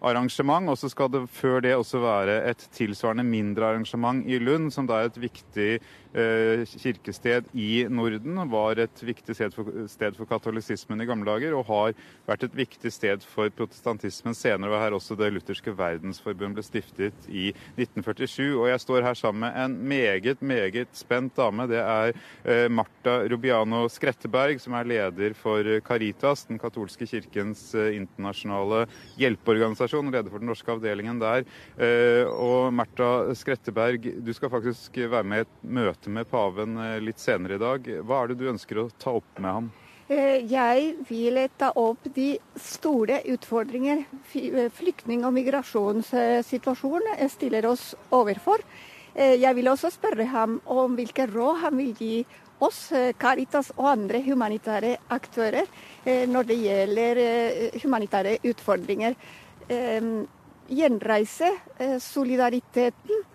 arrangement. Og så skal det før det også være et tilsvarende mindre arrangement i Lund, som da er et viktig eh, kirkested i Norden. Var et viktig sted for, sted for katolisismen i gamle dager, og har vært et viktig sted for protestantismen senere. Og her også Det lutherske verdensforbund ble stiftet i 1947. Og jeg står her sammen med en meget, meget spent dame. Det er eh, Marta Rubiano Skretteberg, som er leder for Caritas, den katolske kirkens eh, internasjonale hjelpeorganisasjon organisasjon, leder for den norske avdelingen der. Eh, og Märtha Skretteberg, du skal faktisk være med i et møte med paven eh, litt senere i dag. Hva er det du ønsker å ta opp med ham? Eh, jeg vil ta opp de store utfordringer flyktning- og migrasjonssituasjonen stiller oss overfor. Jeg vil også spørre ham om hvilke råd han vil gi oss, Caritas og andre humanitære aktører, når det gjelder humanitære utfordringer gjenreise eh, solidariteten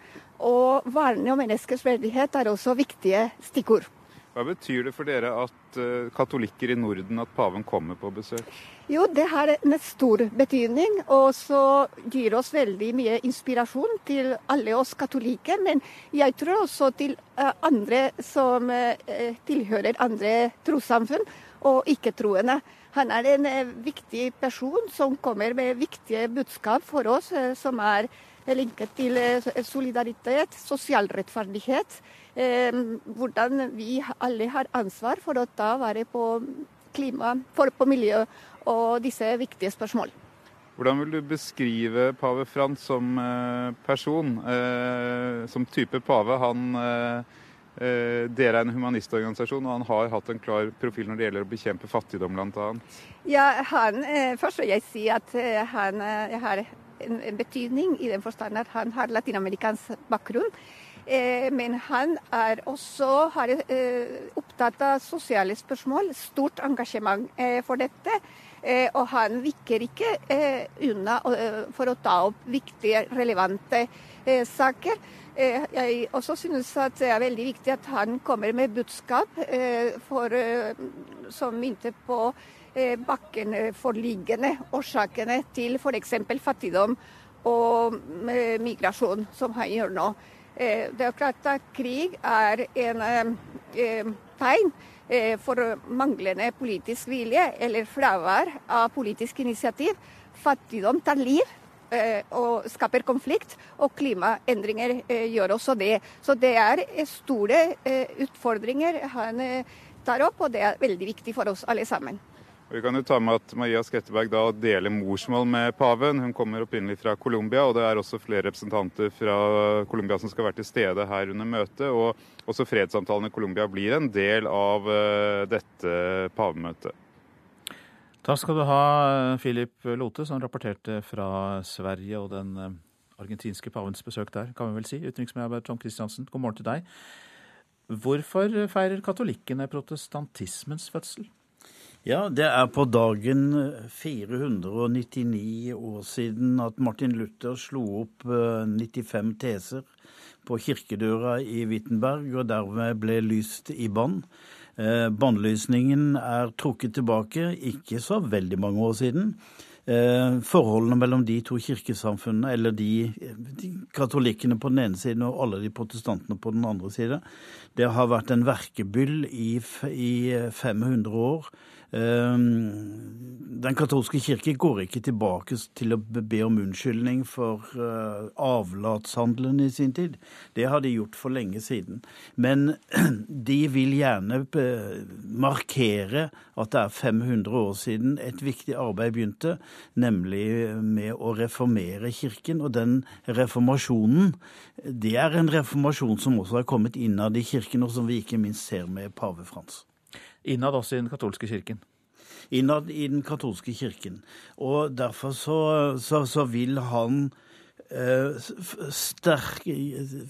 og verne om menneskers verdighet er også viktige stikkord. Hva betyr det for dere at uh, katolikker i Norden at paven kommer på besøk? Jo, Det har en stor betydning, og så gir oss veldig mye inspirasjon til alle oss katolikker. Men jeg tror også til uh, andre som uh, tilhører andre trossamfunn og ikke-troende. Han er en eh, viktig person som kommer med viktige budskap for oss, eh, som er linket til eh, solidaritet, sosial rettferdighet. Hvordan vi alle har ansvar for å ta vare på klima, for på miljø og disse viktige spørsmål. Hvordan vil du beskrive pave Frans som person, som type pave? Han dere er en humanistorganisasjon, og han har hatt en klar profil når det gjelder å bekjempe fattigdom, bl.a. Ja, han, eh, først vil jeg si at eh, han har en betydning i den forstand at han har latinamerikansk bakgrunn. Men han er også har, opptatt av sosiale spørsmål, stort engasjement for dette. Og han viker ikke unna for å ta opp viktige, relevante saker. Eh, jeg også synes at det er veldig viktig at han kommer med budskap eh, for, eh, som mynter på bakkenforliggende årsakene til f.eks. fattigdom og migrasjon, som han gjør nå. Det er klart at krig er en tegn for manglende politisk vilje eller fravær av politisk initiativ. Fattigdom tar liv. Eh, og skaper konflikt, og klimaendringer eh, gjør også det. Så det er store eh, utfordringer han tar opp, og det er veldig viktig for oss alle sammen. Vi kan jo ta med at Maria Skretteberg da deler morsmål med paven. Hun kommer opprinnelig fra Colombia, og det er også flere representanter fra Colombia som skal være til stede her under møtet. Og også fredssamtalene i Colombia blir en del av dette pavemøtet. Takk skal du ha, Philip Lote, som rapporterte fra Sverige og den eh, argentinske pavens besøk der, kan vi vel si. Utenriksmedarbeider Tom Christiansen, god morgen til deg. Hvorfor feirer katolikkene protestantismens fødsel? Ja, det er på dagen 499 år siden at Martin Luther slo opp 95 eh, teser på kirkedøra i Wittenberg, og dermed ble lyst i bann. Eh, Bannlysningen er trukket tilbake, ikke så veldig mange år siden. Eh, forholdene mellom de to kirkesamfunnene, eller de, de, katolikkene på den ene siden og alle de protestantene på den andre siden, det har vært en verkebyll i, i 500 år. Ehm, den katolske kirke går ikke tilbake til å be om unnskyldning for eh, avlatshandelen i sin tid. Det har de gjort for lenge siden. Men (clears throat) de vil gjerne markere at det er 500 år siden et viktig arbeid begynte, nemlig med å reformere kirken. Og den reformasjonen, det er en reformasjon som også har kommet innad i kirken, og som vi ikke minst ser med pave Frans. Innad også i den katolske kirken? Innad i den katolske kirken. Og derfor så, så, så vil han sterke,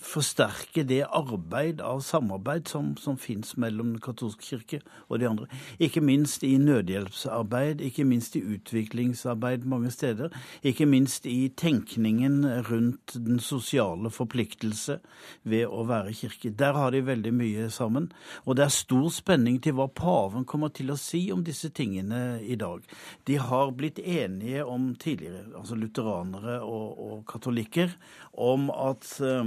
forsterke det arbeid av samarbeid som, som fins mellom Den katolske kirke og de andre. Ikke minst i nødhjelpsarbeid, ikke minst i utviklingsarbeid mange steder. Ikke minst i tenkningen rundt den sosiale forpliktelse ved å være kirke. Der har de veldig mye sammen. Og det er stor spenning til hva paven kommer til å si om disse tingene i dag. De har blitt enige om tidligere, altså lutheranere og, og katolikker katolikker om at eh,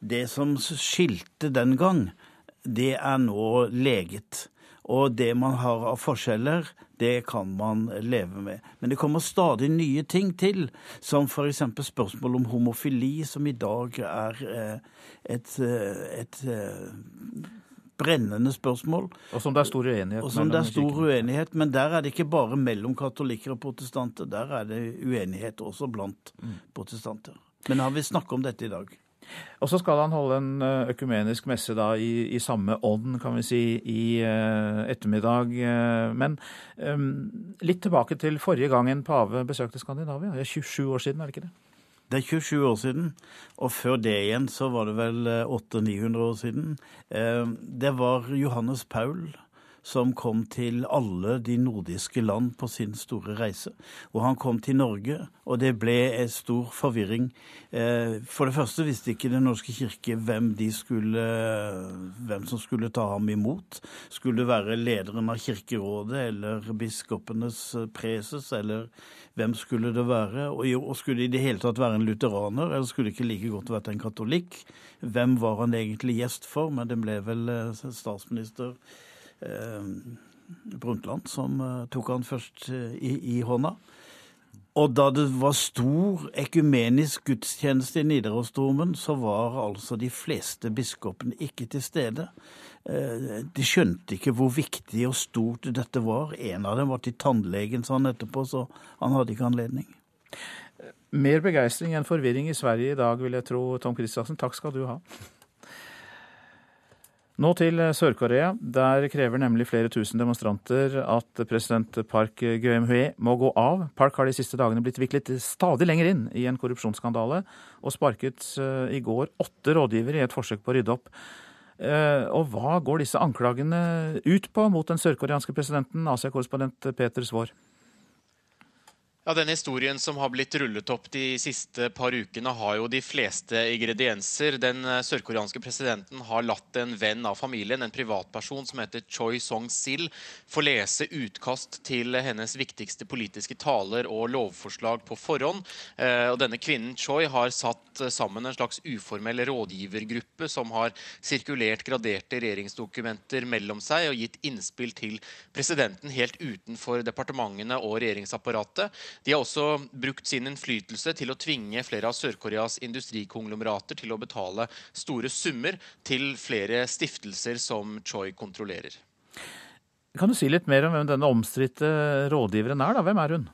det som skilte den gang, det er nå leget. Og det man har av forskjeller, det kan man leve med. Men det kommer stadig nye ting til, som f.eks. spørsmål om homofili, som i dag er et, et, eh, et brennende spørsmål. Og som det er stor uenighet Og som det er stor uenighet, Men der er det ikke bare mellom katolikker og protestanter. Der er det uenighet også blant mm. protestanter. Men han vil snakke om dette i dag. Og så skal han holde en eh, økumenisk messe da i, i samme ånd, kan vi si, i uh, ettermiddag. Men um, litt tilbake til forrige gang en pave besøkte Skandinavia. Det er 27 år siden, er det ikke det? Det er 27 år siden, og før det igjen så var det vel 800-900 år siden. Det var Johannes Paul som kom til alle de nordiske land på sin store reise. Og han kom til Norge, og det ble en stor forvirring. Eh, for det første visste ikke Den norske kirke hvem, skulle, hvem som skulle ta ham imot. Skulle det være lederen av Kirkerådet eller biskopenes preses, eller hvem skulle det være? Og skulle det i det hele tatt være en lutheraner, eller skulle det ikke like godt vært en katolikk? Hvem var han egentlig gjest for? Men det ble vel eh, statsminister Eh, Brundtland som eh, tok han først eh, i, i, hånda. Og da det var stor ekumenisk gudstjeneste i Nidarosdomen, så var altså de fleste biskopene ikke til stede. De skjønte ikke hvor viktig og stort dette var. En av dem var til tannlegen, sa han etterpå, så han hadde ikke anledning. Mer begeistring enn forvirring i Sverige i dag, vil jeg tro. Tom Christiansen, takk skal du ha. Nå til Sør-Korea. Der krever nemlig flere tusen demonstranter at president Park Geum-hue må gå av. Park har de siste dagene blitt viklet stadig lenger inn i en korrupsjonsskandale, og sparket eh, i går åtte rådgivere i et forsøk på å rydde opp. Eh, og hva går disse anklagene ut på mot den sørkoreanske presidenten, Asia-korrespondent Peter Svaar? Ja, Den historien som har blitt rullet opp de siste par ukene, har jo de fleste ingredienser. Den eh, sørkoreanske presidenten har latt en venn av familien, en privatperson som heter Choi Song-sil, få lese utkast til hennes viktigste politiske taler og lovforslag på forhånd. Eh, og Denne kvinnen Choi har satt sammen en slags uformell rådgivergruppe som har sirkulert graderte regjeringsdokumenter mellom seg og gitt innspill til presidenten helt utenfor departementene og regjeringsapparatet. De har også brukt sin innflytelse til å tvinge flere av Sør-Koreas industrikonglomerater til å betale store summer til flere stiftelser som Choi kontrollerer. Kan du si litt mer om hvem denne omstridte rådgiveren er? da? Hvem er hun?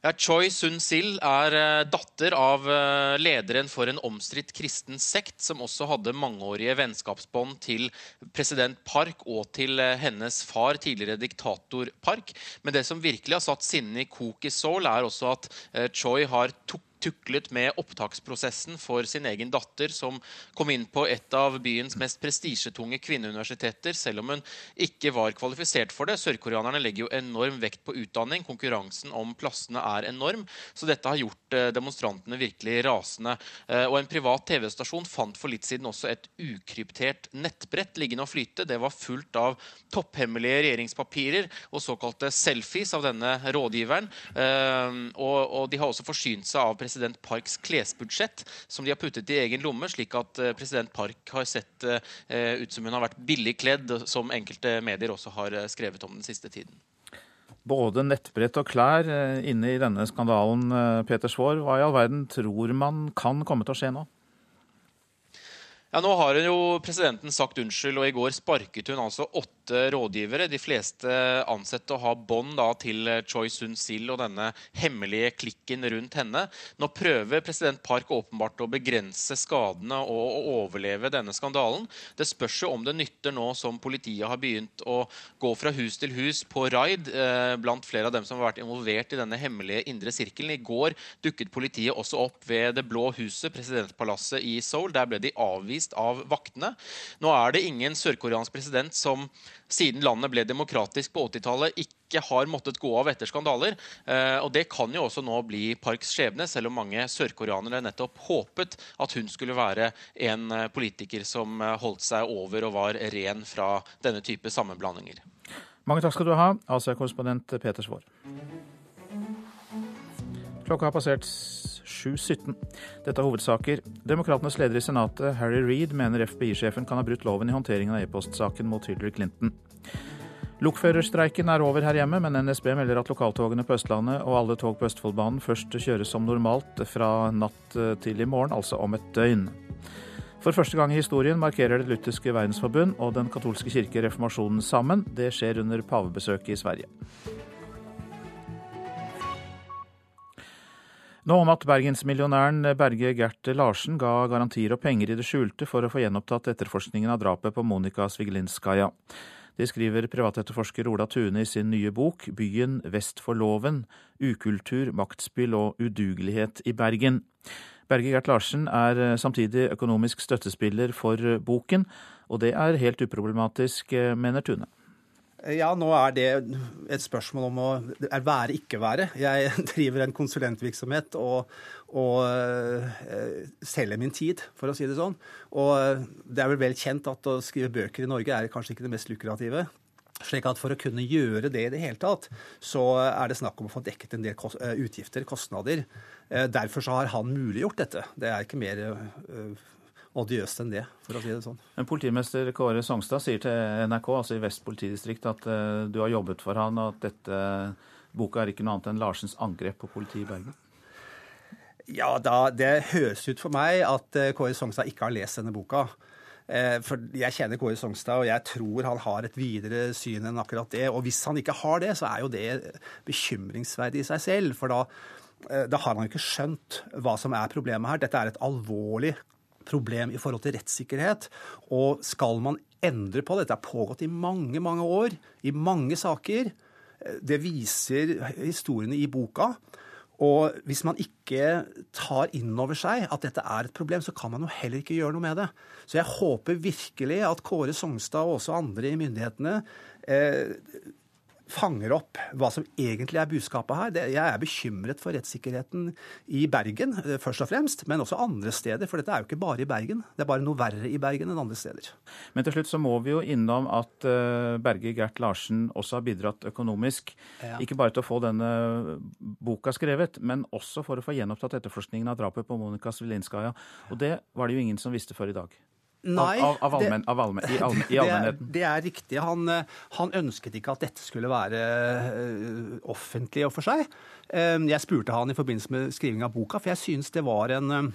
Ja, Choi Sun-sil er eh, datter av eh, lederen for en omstridt kristen sekt, som også hadde mangeårige vennskapsbånd til president Park og til eh, hennes far, tidligere diktator Park. Men det som virkelig har satt sinnet i kok i Seoul, er også at Choi har tok tuklet med opptaksprosessen for sin egen datter, som kom inn på et av byens mest prestisjetunge kvinneuniversiteter, selv om hun ikke var kvalifisert for det. Sørkoreanerne legger jo enorm vekt på utdanning. Konkurransen om plassene er enorm. Så dette har gjort eh, demonstrantene virkelig rasende. Eh, og en privat TV-stasjon fant for litt siden også et ukryptert nettbrett liggende og flyte. Det var fullt av topphemmelige regjeringspapirer og såkalte selfies av denne rådgiveren. Eh, og, de har også forsynt seg av president Parks klesbudsjett, som de har puttet i egen lomme, slik at eh, president Park har sett eh, ut som hun har vært billig kledd, som enkelte medier også har eh, skrevet om den siste tiden. Både nettbrett og klær inne i denne skandalen, Peter Svaar. Hva i all verden tror man kan komme til å skje nå? Ja, Nå har jo presidenten sagt unnskyld, og i går sparket hun altså åtte rådgivere. De fleste ansatte, å ha bånd til Choi Sun-sil og denne hemmelige klikken rundt henne. Nå prøver president Park åpenbart å begrense skadene og å overleve denne skandalen. Det spørs jo om det nytter nå som politiet har begynt å gå fra hus til hus på raid eh, blant flere av dem som har vært involvert i denne hemmelige indre sirkelen. I går dukket politiet også opp ved Det blå huset, presidentpalasset i Seoul. Der ble de avvist av vaktene. Nå er det ingen sørkoreansk president som siden landet ble demokratisk på 80-tallet, ikke har måttet gå av etter skandaler. Eh, og Det kan jo også nå bli Parks skjebne, selv om mange sørkoreanere nettopp håpet at hun skulle være en eh, politiker som eh, holdt seg over og var ren fra denne type sammenblandinger. Mange takk skal du ha, Asia-korrespondent Peter Svaar. Klokka har passert 7.17. Dette er hovedsaker. Demokratenes leder i Senatet, Harry Reed, mener FBI-sjefen kan ha brutt loven i håndteringen av e-postsaken mot Hillary Clinton. Lokførerstreiken er over her hjemme, men NSB melder at lokaltogene på Østlandet og alle tog på Østfoldbanen først kjøres som normalt fra natt til i morgen, altså om et døgn. For første gang i historien markerer Det lutherske verdensforbund og Den katolske kirke reformasjonen sammen. Det skjer under pavebesøket i Sverige. Nå om at bergensmillionæren Berge Gert Larsen ga garantier og penger i det skjulte for å få gjenopptatt etterforskningen av drapet på Monika Svigelinskaja. Det skriver privatetterforsker Ola Tune i sin nye bok 'Byen vest for loven ukultur, maktspill og udugelighet i Bergen'. Berge Gert Larsen er samtidig økonomisk støttespiller for boken, og det er helt uproblematisk, mener Tune. Ja, nå er det et spørsmål om å være, ikke være. Jeg (laughs) driver en konsulentvirksomhet og, og uh, selger min tid, for å si det sånn. Og det er vel vel kjent at å skrive bøker i Norge er kanskje ikke det mest lukrative. Slik at For å kunne gjøre det i det hele tatt, så er det snakk om å få dekket en del eh, utgifter, kostnader. Eh, derfor så har han muliggjort dette. Det er ikke mer odiøst enn det, for å si det sånn. Men Politimester Kåre Songstad sier til NRK, altså i Vest politidistrikt, at uh, du har jobbet for han, og at dette boka er ikke noe annet enn Larsens angrep på politiet i Bergen? Ja, da, det høres ut for meg at uh, Kåre Songstad ikke har lest denne boka. For Jeg kjenner Kåre Songstad, og jeg tror han har et videre syn enn akkurat det. Og hvis han ikke har det, så er jo det bekymringsverdig i seg selv. For da, da har han jo ikke skjønt hva som er problemet her. Dette er et alvorlig problem i forhold til rettssikkerhet. Og skal man endre på det Dette har pågått i mange, mange år, i mange saker. Det viser historiene i boka. Og hvis man ikke tar inn over seg at dette er et problem, så kan man jo heller ikke gjøre noe med det. Så jeg håper virkelig at Kåre Songstad og også andre i myndighetene eh, fanger opp hva som egentlig er budskapet her. Jeg er bekymret for rettssikkerheten i Bergen eh, først og fremst, men også andre steder. For dette er jo ikke bare i Bergen. Det er bare noe verre i Bergen enn andre steder. Men til slutt så må vi jo innom at eh, Berge Gert Larsen også har bidratt økonomisk. Ja. Ikke bare til å få denne boka skrevet, men også for å få gjenopptatt etterforskningen av drapet på Monika Svilinskaja. Og det var det jo ingen som visste før i dag. Nei, av, av, allmen, av allmen, i, (laughs) allmen, i allmennheten? Det, det, er riktig. Han, eh, han, ønsket ikke at dette skulle være uh, offentlig og for seg. Uh, jeg spurte han i forbindelse med skriving av boka, for jeg syns det var en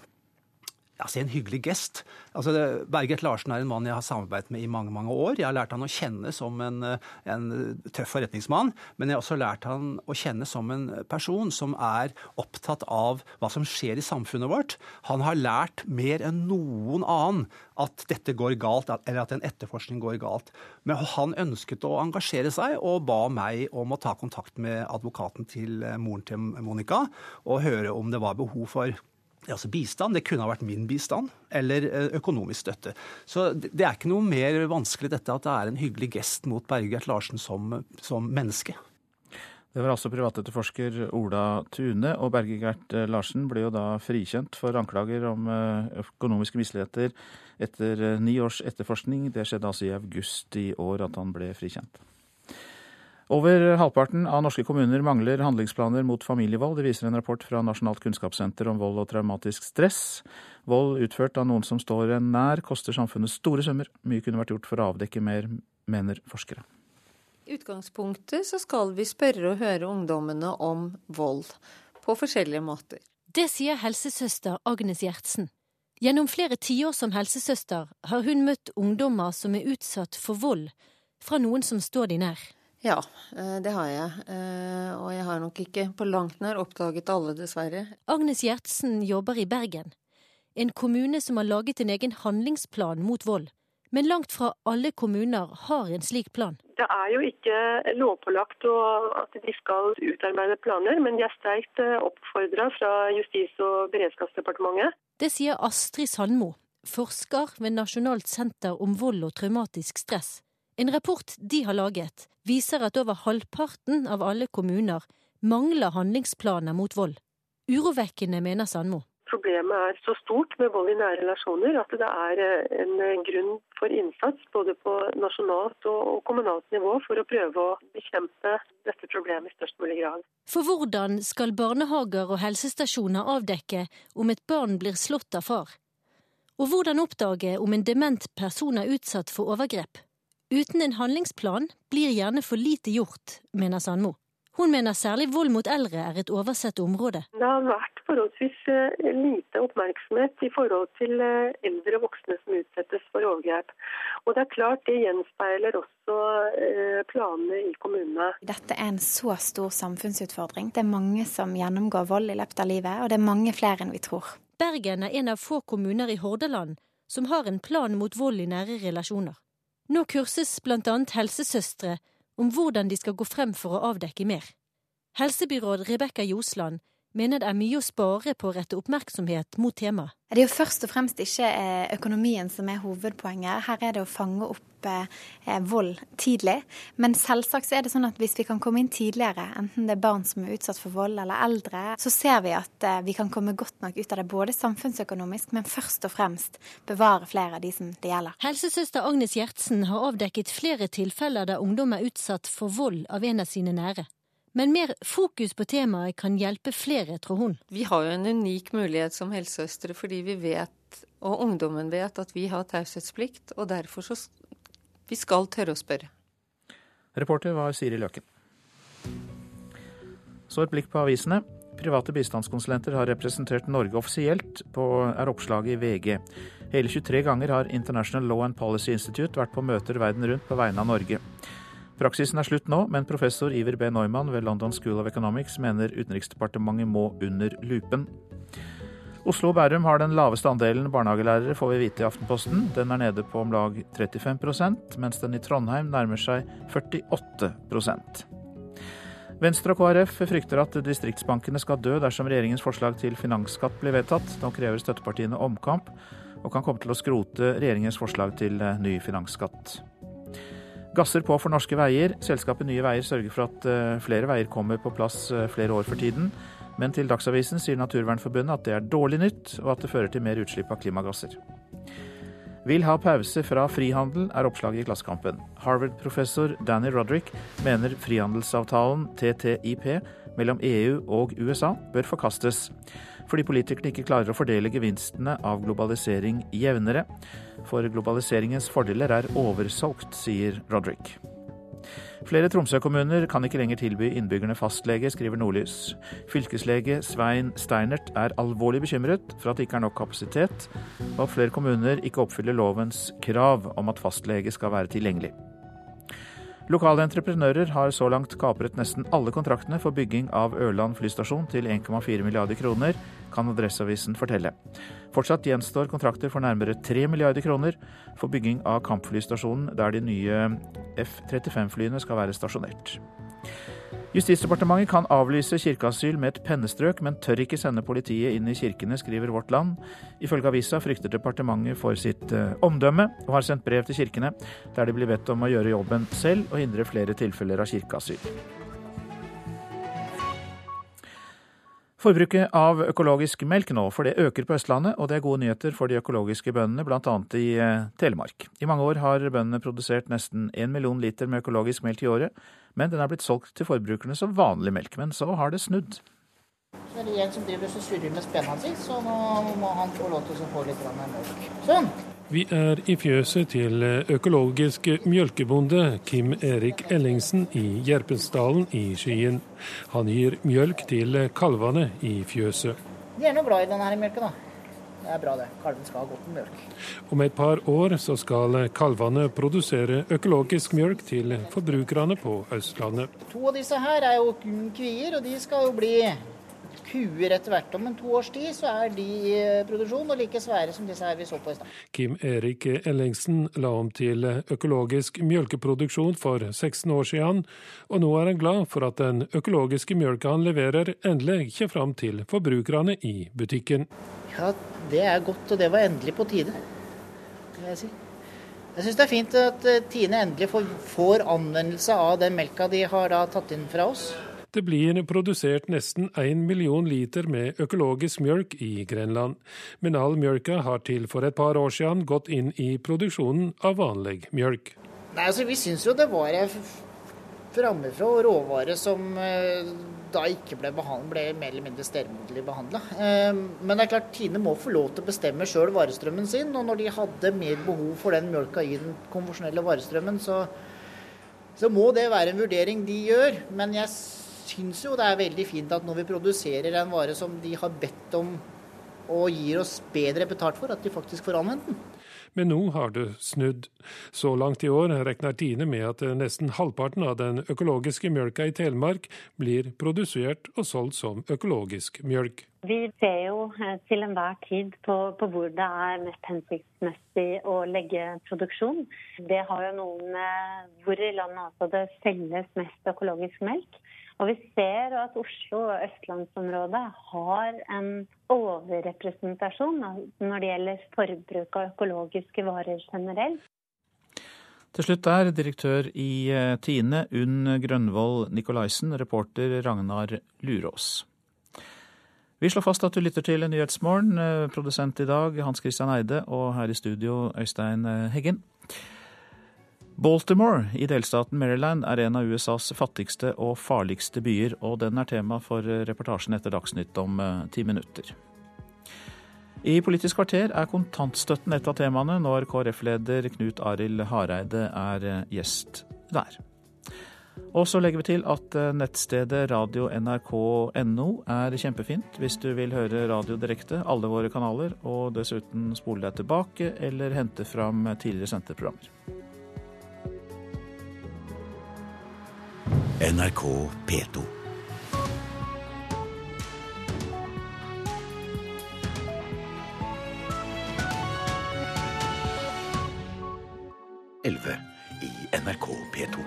ja, si en hyggelig gest. Altså, Berget Larsen er en mann jeg har samarbeidet med i mange mange år. Jeg har lært han å kjenne som en, en, tøff forretningsmann, men jeg har også lært han å kjenne som en person som er opptatt av hva som skjer i samfunnet vårt. Han har lært mer enn noen annen at dette går galt, eller at en etterforskning går galt. Men han ønsket å engasjere seg og ba meg om å ta kontakt med advokaten til moren til Monica og høre om det var behov for altså bistand. Det kunne ha vært min bistand eller eh, økonomisk støtte. Så det er ikke noe mer vanskelig dette at det er en hyggelig gest mot Bergert Larsen som, som menneske. Det var altså privatetterforsker Ola Tune, og Bergegert eh, Larsen ble jo da frikjent for anklager om eh, økonomiske misligheter etter ni års etterforskning. Det skjedde altså i august i år at han ble frikjent. Over halvparten av norske kommuner mangler handlingsplaner mot familievold. Det viser en rapport fra Nasjonalt kunnskapssenter om vold og traumatisk stress. Vold utført av noen som står en nær, koster samfunnet store summer. Mye kunne vært gjort for å avdekke mer, mener forskere. I utgangspunktet så skal vi spørre og høre ungdommene om vold, på forskjellige måter. Det sier helsesøster Agnes Gjertsen. Gjennom flere tiår som helsesøster har hun møtt ungdommer som er utsatt for vold fra noen som står de nær. Ja, eh, det har jeg. Eh, og jeg har nok ikke på langt nær oppdaget alle, dessverre. Agnes Gjertsen jobber i Bergen, en kommune som har laget en egen handlingsplan mot vold. Men langt fra alle kommuner har en slik plan. Det er jo ikke lovpålagt at de skal utarbeide planer, men de er sterkt eh, oppfordra fra Justis- og beredskapsdepartementet. Det sier Astrid Sandmo, forsker ved Nasjonalt senter om vold og traumatisk stress. En rapport de har laget, viser at over halvparten av alle kommuner mangler handlingsplaner mot vold. Urovekkende, mener Sandmo. Problemet er så stort med vold i nære relasjoner at det er eh, en eh, grunn for innsats både på nasjonalt og kommunalt nivå for å prøve å bekjempe dette problemet i størst mulig grad. For hvordan skal barnehager og helsestasjoner avdekke om et barn blir slått av far? Og hvordan oppdage om en dement person er utsatt for overgrep? Uten en handlingsplan blir gjerne for lite gjort, mener Sandmo. Hun mener særlig vold mot eldre er et oversett område. Det har vært forholdsvis eh, lite oppmerksomhet i forhold til eh, eldre voksne som utsettes for overgrep. Og det er klart det gjenspeiler også eh, planene i kommunene. Dette er en så stor samfunnsutfordring. Det er mange som gjennomgår vold i løpet av livet, og det er mange flere enn vi tror. Bergen er en av få kommuner i Hordaland som har en plan mot vold i nære relasjoner. Nå kurses blant annet helsesøstre om hvordan de skal gå frem for å avdekke mer. Helsebyråd Rebekka Josland mener det er mye å spare på å rette oppmerksomhet mot temaet. Det er jo først og fremst ikke eh, økonomien som er hovedpoenget. Her er det å fange opp eh, vold tidlig. Men selvsagt så er det sånn at hvis vi kan komme inn tidligere, enten det er barn som er utsatt for vold eller eldre, så ser vi at eh, vi kan komme godt nok ut av det både samfunnsøkonomisk, men først og fremst bevare flere av de som det gjelder. Helsesøster Agnes Gjertsen har avdekket flere tilfeller der ungdom er utsatt for vold av en av sine nære. Men mer fokus på temaet kan hjelpe flere, tror hun. Vi har jo en unik mulighet som helsesøstre fordi vi vet, og ungdommen vet, at vi har taushetsplikt. Og derfor så vi skal tørre å spørre. Reporter var Siri Løken. Så et blikk på avisene. Private bistandskonsulenter har representert Norge offisielt, på, er oppslaget i VG. Hele 23 ganger har International Law and Policy Institute vært på møter verden rundt på vegne av Norge. Praksisen er slutt nå, men professor Iver B. Neumann ved London School of Economics mener Utenriksdepartementet må under lupen. Oslo og Bærum har den laveste andelen barnehagelærere, får vi vite i Aftenposten. Den er nede på om lag 35 mens den i Trondheim nærmer seg 48 Venstre og KrF frykter at distriktsbankene skal dø dersom regjeringens forslag til finansskatt blir vedtatt. Nå krever støttepartiene omkamp, og kan komme til å skrote regjeringens forslag til ny finansskatt. Gasser på for norske veier. Selskapet Nye Veier sørger for at eh, flere veier kommer på plass eh, flere år for tiden. Men til Dagsavisen sier Naturvernforbundet at det er dårlig nytt, og at det fører til mer utslipp av klimagasser. Vil ha pause fra frihandel, er oppslaget i Klassekampen. Harvard-professor Danny Roderick mener frihandelsavtalen TTIP mellom EU og USA bør forkastes, fordi politikerne ikke klarer å fordele gevinstene av globalisering jevnere for globaliseringens fordeler er oversolgt, sier Roderick. Flere Tromsø-kommuner kan ikke lenger tilby innbyggerne fastlege, skriver Nordlys. Fylkeslege Svein Steinert er alvorlig bekymret for at det ikke er nok kapasitet, og at flere kommuner ikke oppfyller lovens krav om at fastlege skal være tilgjengelig. Lokale entreprenører har så langt kapret nesten alle kontraktene for bygging av Ørland flystasjon til 1,4 milliarder kroner, kan Adresseavisen fortelle. Fortsatt gjenstår kontrakter for nærmere 3 milliarder kroner for bygging av kampflystasjonen der de nye F-35-flyene skal være stasjonert. Justisdepartementet kan avlyse kirkeasyl med et pennestrøk, men tør ikke sende politiet inn i kirkene, skriver Vårt Land. Ifølge avisa frykter departementet for sitt eh, omdømme, og har sendt brev til kirkene der de blir bedt om å gjøre jobben selv og hindre flere tilfeller av kirkeasyl. Forbruket av økologisk melk nå, for det øker på Østlandet, og det er gode nyheter for de økologiske bøndene, bl.a. i eh, Telemark. I mange år har bøndene produsert nesten én million liter med økologisk melk i året, men den er blitt solgt til forbrukerne som vanlig melk. Men så har det snudd. Så er det en som driver og surrer med spenna si, så nå må han få lov til å få litt melk. Sånn. Vi er i fjøset til økologisk mjølkebonde Kim Erik Ellingsen i Gjerpensdalen i Skien. Han gir mjølk til kalvene i fjøset. De er nå glad i denne mjølka, da. Det er bra, det. Kalven skal ha godt med mjølk. Om et par år så skal kalvene produsere økologisk mjølk til forbrukerne på Østlandet. To av disse her er jo kvier, og de skal jo bli kuer etter hvert. Om en to års tid så er de i produksjon og like svære som disse her vi så på i stad. Kim Erik Ellingsen la om til økologisk mjølkeproduksjon for 16 år siden, og nå er han glad for at den økologiske mjølka han leverer, endelig kommer fram til forbrukerne i butikken. Ja, det er godt, og det var endelig på tide, vil jeg si. Jeg syns det er fint at Tine endelig får, får anvendelse av den melka de har da tatt inn fra oss. Det blir produsert nesten én million liter med økologisk mjølk i Grenland, men all mjølka har til for et par år siden gått inn i produksjonen av vanlig mjølk. Nei, altså Vi syns jo det var framifrå råvare som da ikke ble, ble mer eller mindre stemoderlig behandla. Men det er klart Tine må få lov til å bestemme sjøl varestrømmen sin, og når de hadde mer behov for den mjølka i den konvensjonelle varestrømmen, så, så må det være en vurdering de gjør. Men jeg syns jo det er veldig fint at når vi produserer en vare som de har bedt om og gir oss bedre betalt for, at de faktisk får anvendt den. Men nå har det snudd. Så langt i år regner Tine med at nesten halvparten av den økologiske mjølka i Telemark blir produsert og solgt som økologisk mjølk. Vi ser jo til enhver tid på, på, hvor det er mest hensiktsmessig å legge produksjon. Det har jo noen med hvor i landet altså det selges mest økologisk melk. Og vi ser at Oslo og østlandsområdet har en overrepresentasjon når det gjelder forbruk av økologiske varer generelt. Til slutt er direktør i eh, Tine, Unn Grønvoll Nikolaisen, reporter Ragnar Lurås. Vi slår fast at du lytter til Nyhetsmorgen. Eh, produsent i dag Hans Christian Eide, og her i studio Øystein eh, Heggen. Baltimore i delstaten Maryland er en av USAs fattigste og farligste byer, og den er tema for reportasjen etter Dagsnytt om eh, ti minutter. I Politisk kvarter er kontantstøtten et av temaene når KrF-leder Knut Arild Hareide er eh, gjest der. Og så legger vi til at eh, nettstedet radio.nrk.no er kjempefint hvis du vil høre radio direkte, alle våre kanaler, og dessuten spole deg tilbake eller hente fram tidligere sendte programmer. NRK P2. Elleve i NRK P2.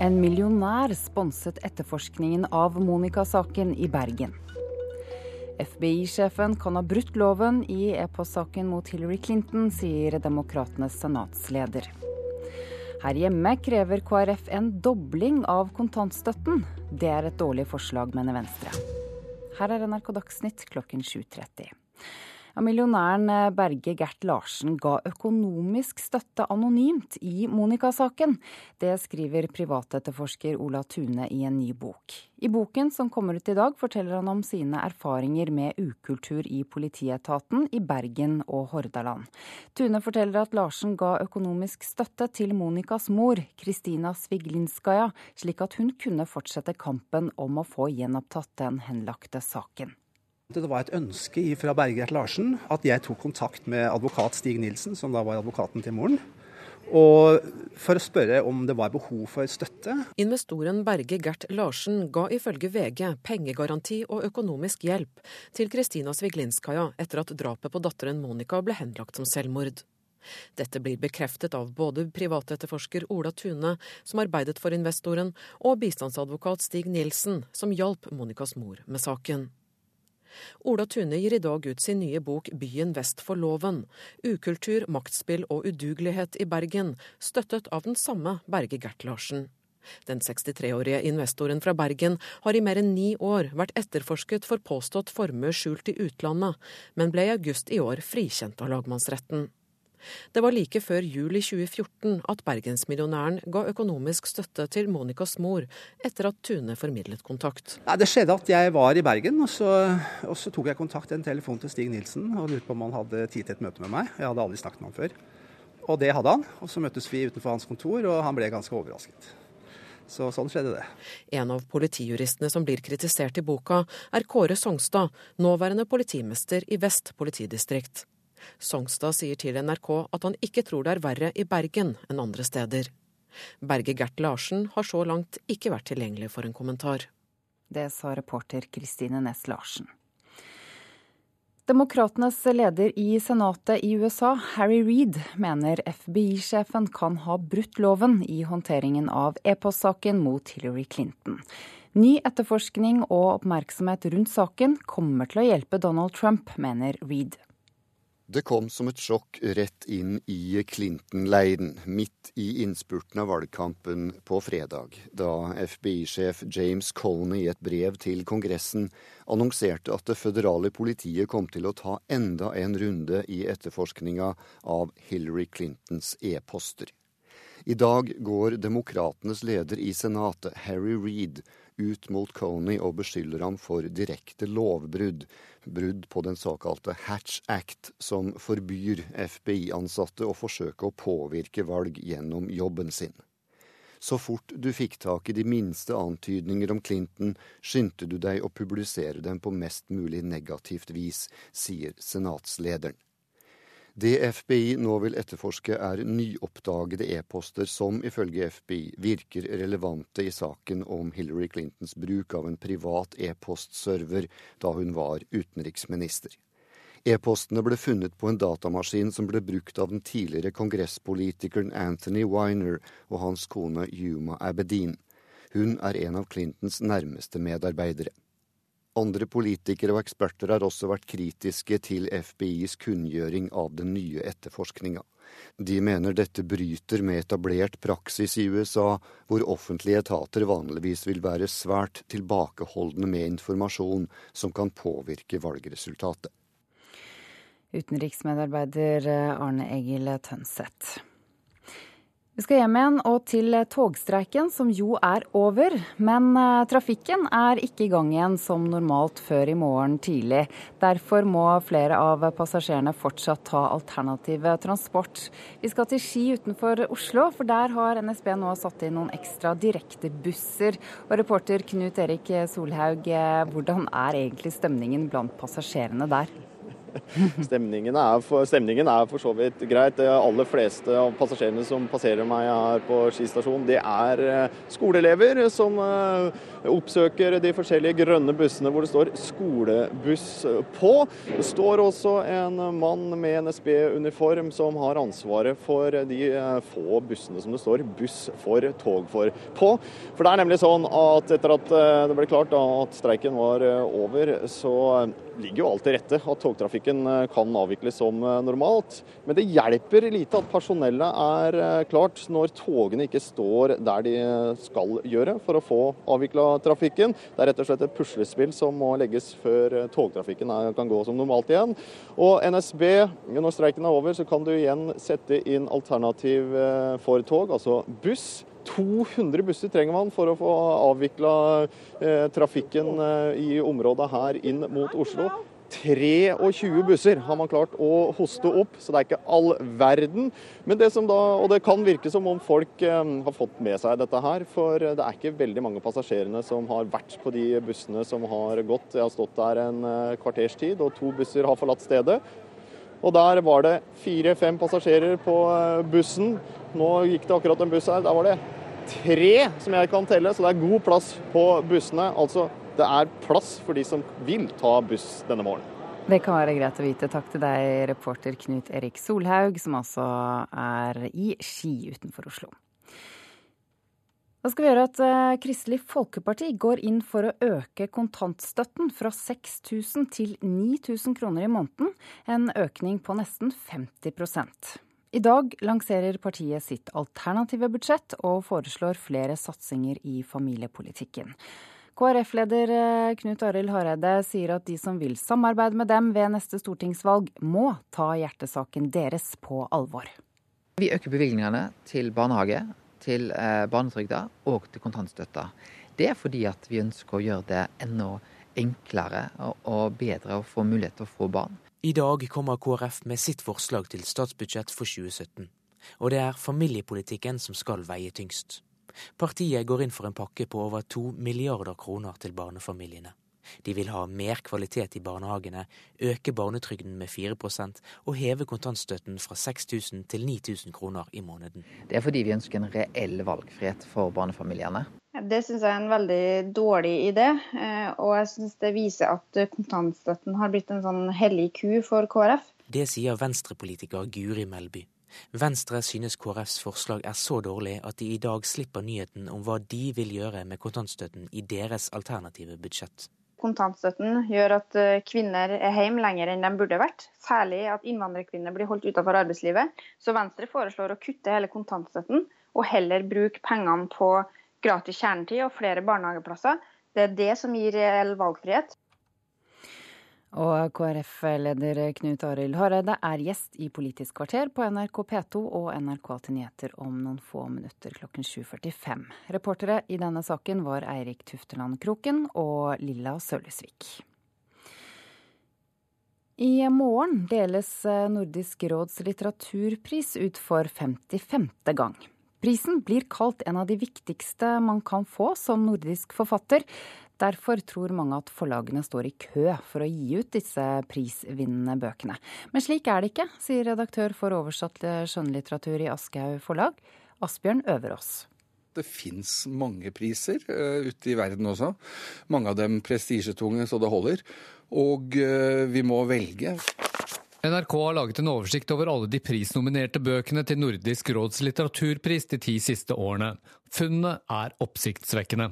En millionær sponset etterforskningen av Monica-saken i Bergen. FBI-sjefen kan ha brutt loven i e-postsaken mot Hillary Clinton, sier Demokratenes senatsleder. Her hjemme krever KrF en dobling av kontantstøtten. Det er et dårlig forslag, mener Venstre. Her er NRK Dagsnytt klokken 7.30. Ja, millionæren eh, Berge Gert Larsen ga økonomisk støtte anonymt i Monica-saken. Det skriver privatetterforsker Ola Tune i en ny bok. I boken som kommer ut i dag, forteller han om sine erfaringer med ukultur i politietaten i Bergen og Hordaland. Tune forteller at Larsen ga økonomisk støtte til Monicas mor, Kristina Sviglinskaja, slik at hun kunne fortsette kampen om å få gjenopptatt den henlagte saken. Det var et ønske fra Bergert Larsen at jeg tok kontakt med advokat Stig Nilsen, som da var advokaten til moren. Og for å spørre om det var behov for støtte. Investoren Berge Gert Larsen ga ifølge VG pengegaranti og økonomisk hjelp til Kristina Sviglinskaja etter at drapet på datteren Monica ble henlagt som selvmord. Dette blir bekreftet av både privatetterforsker Ola Tune, som arbeidet for investoren, og bistandsadvokat Stig Nilsen, som hjalp Monicas mor med saken. Ola Tune gir i dag ut sin nye bok 'Byen vest for loven'. Ukultur, maktspill og udugelighet i Bergen, støttet av den samme Berge Gert Larsen. Den 63-årige investoren fra Bergen har i mer enn ni år vært etterforsket for påstått formue skjult i utlandet, men ble i august i år frikjent av lagmannsretten. Det var like før jul i 2014 at bergensmillionæren ga økonomisk støtte til Monicas mor, etter at Tune formidlet kontakt. Nei, det skjedde at jeg var i Bergen, og så, og så tok jeg kontakt en telefon til Stig Nilsen og lurte på om han hadde tid til et møte med meg. Jeg hadde aldri snakket med ham før. Og det hadde han. Og så møttes vi utenfor hans kontor, og han ble ganske overrasket. Så sånn skjedde det. En av politijuristene som blir kritisert i boka, er Kåre Songstad, nåværende politimester i Vest politidistrikt. Songstad sier til NRK at han ikke tror det er verre i Bergen enn andre steder. Berge Gert Larsen har så langt ikke vært tilgjengelig for en kommentar. Det sa reporter Kristine Næss Larsen. Demokratenes leder i Senatet i USA, Harry Reed, mener FBI-sjefen kan ha brutt loven i håndteringen av e-postsaken mot Hillary Clinton. Ny etterforskning og oppmerksomhet rundt saken kommer til å hjelpe Donald Trump, mener Reed. Det kom som et sjokk rett inn i Clinton-leiren, midt i innspurten av valgkampen på fredag, da FBI-sjef James Colney i et brev til Kongressen annonserte at det føderale politiet kom til å ta enda en runde i etterforskninga av Hillary Clintons e-poster. I dag går demokratenes leder i Senatet, Harry Reed, ut mot Coney og beskylder ham for direkte lovbrudd brudd på den såkalte Hatch Act, som forbyr FBI-ansatte å forsøke å påvirke valg gjennom jobben sin. Så fort du fikk tak i de minste antydninger om Clinton, skyndte du deg å publisere dem på mest mulig negativt vis, sier senatslederen. Det FBI nå vil etterforske, er nyoppdagede e-poster som ifølge FBI virker relevante i saken om Hillary Clintons bruk av en privat e-postserver da hun var utenriksminister. E-postene ble funnet på en datamaskin som ble brukt av den tidligere kongresspolitikeren Anthony Weiner og hans kone Yuma Abedin. Hun er en av Clintons nærmeste medarbeidere. Andre politikere og eksperter har også vært kritiske til FBIs kunngjøring av den nye etterforskninga. De mener dette bryter med etablert praksis i USA, hvor offentlige etater vanligvis vil være svært tilbakeholdne med informasjon som kan påvirke valgresultatet. Utenriksmedarbeider Arne Egil Tønseth. Vi skal hjem igjen og til togstreiken, som jo er over. Men eh, trafikken er ikke i gang igjen som normalt før i morgen tidlig. Derfor må flere av passasjerene fortsatt ta alternativ transport. Vi skal til Ski utenfor Oslo, for der har NSB nå satt inn noen ekstra direktebusser. Og reporter Knut Erik Solhaug, eh, hvordan er egentlig stemningen blant passasjerene der? (laughs) Stemningen er, for, stemningen er for så vidt greit. De aller fleste av passasjerene som passerer meg her på Ski stasjon, det er eh, skoleelever som eh, oppsøker de forskjellige grønne bussene hvor det står 'skolebuss' på. Det står også en mann med NSB-uniform som har ansvaret for de eh, få bussene som det står 'buss for tog for' på. For det er nemlig sånn at etter at det ble klart at streiken var over, så ligger jo alt til rette at togtrafikken eh, kan avvikles som eh, normalt. Men det hjelper lite at personellet er eh, klart når togene ikke står der de skal gjøre for å få avvikla trafikken. Det er rett og slett et puslespill som må legges før togtrafikken kan gå som normalt igjen. Og NSB, når streiken er over, så kan du igjen sette inn alternativ for tog, altså buss. 200 busser trenger man for å få avvikla eh, trafikken eh, i området her inn mot Oslo. 23 busser har man klart å hoste opp, så det er ikke all verden. Men det som da, og det kan virke som om folk eh, har fått med seg dette her, for det er ikke veldig mange passasjerene som har vært på de bussene som har gått. Jeg har stått der en kvarters tid, og to busser har forlatt stedet. Og der var det fire-fem passasjerer på bussen. Nå gikk det akkurat en buss her. Der var det tre som jeg kan telle, så det er god plass på bussene. Altså, det er plass for de som vil ta buss denne morgenen. Det kan være greit å vite. Takk til deg, reporter Knut Erik Solhaug, som altså er i Ski utenfor Oslo. Da skal vi gjøre at eh, Kristelig Folkeparti går inn for å øke kontantstøtten fra 6000 til 9000 kroner i måneden, en økning på nesten 50 I dag lanserer partiet sitt alternative budsjett og foreslår flere satsinger i familiepolitikken. KrF-leder eh, Knut Arild Hareide sier at de som vil samarbeide med dem ved neste stortingsvalg, må ta hjertesaken deres på alvor. Vi øker bevilgningene til barnehage, til eh, barnetrygda og til kontantstøtta. Det er fordi at vi ønsker å gjøre det enda enklere og bedre å få mulighet til å få barn. I dag kommer KrF med sitt forslag til statsbudsjett for 2017. Og det er familiepolitikken som skal veie tyngst. Partiet går inn for en pakke på over to milliarder kroner til barnefamiliene. De vil ha mer kvalitet i barnehagene, øke barnetrygden med 4% og heve kontantstøtten fra 6000 til 9000 kroner i måneden. Det er fordi vi ønsker en reell valgfrihet for barnefamiliene. Det syns jeg er en veldig dårlig idé, eh, og jeg syns det viser at kontantstøtten har blitt en sånn hellig ku for KrF. Det sier venstrepolitiker Guri Melby. Venstre synes KrFs forslag er så dårlig at de i dag slipper nyheten om hva de vil gjøre med kontantstøtten i deres alternative budsjett kontantstøtten gjør at eh, kvinner er hjemme lenger enn de burde vært. Særlig at innvandrerkvinner blir holdt utenfor arbeidslivet. Så Venstre foreslår å kutte hele kontantstøtten og heller bruke pengene på gratis kjernetid og flere barnehageplasser. Det er det som gir reell valgfrihet. Og KrF-leder Knut Arild Hareide er gjest i Politisk kvarter på NRK P2 og NRK til nyheter om noen få minutter klokken 7.45. Reportere i denne saken var Eirik Tufteland Kroken og Lilla Sølvesvik. I morgen deles Nordisk råds litteraturpris ut for 55. gang. Prisen blir kalt en av de viktigste man kan få som nordisk forfatter. Derfor tror mange at forlagene står i kø for å gi ut disse prisvinnende bøkene. Men slik er det ikke, sier redaktør for oversatt skjønnlitteratur i Aschehoug forlag, Asbjørn Øverås. Det fins mange priser uh, ute i verden også. Mange av dem prestisjetunge så det holder. Og uh, vi må velge. NRK har laget en oversikt over alle de prisnominerte bøkene til Nordisk råds litteraturpris de ti siste årene. Funnene er oppsiktsvekkende.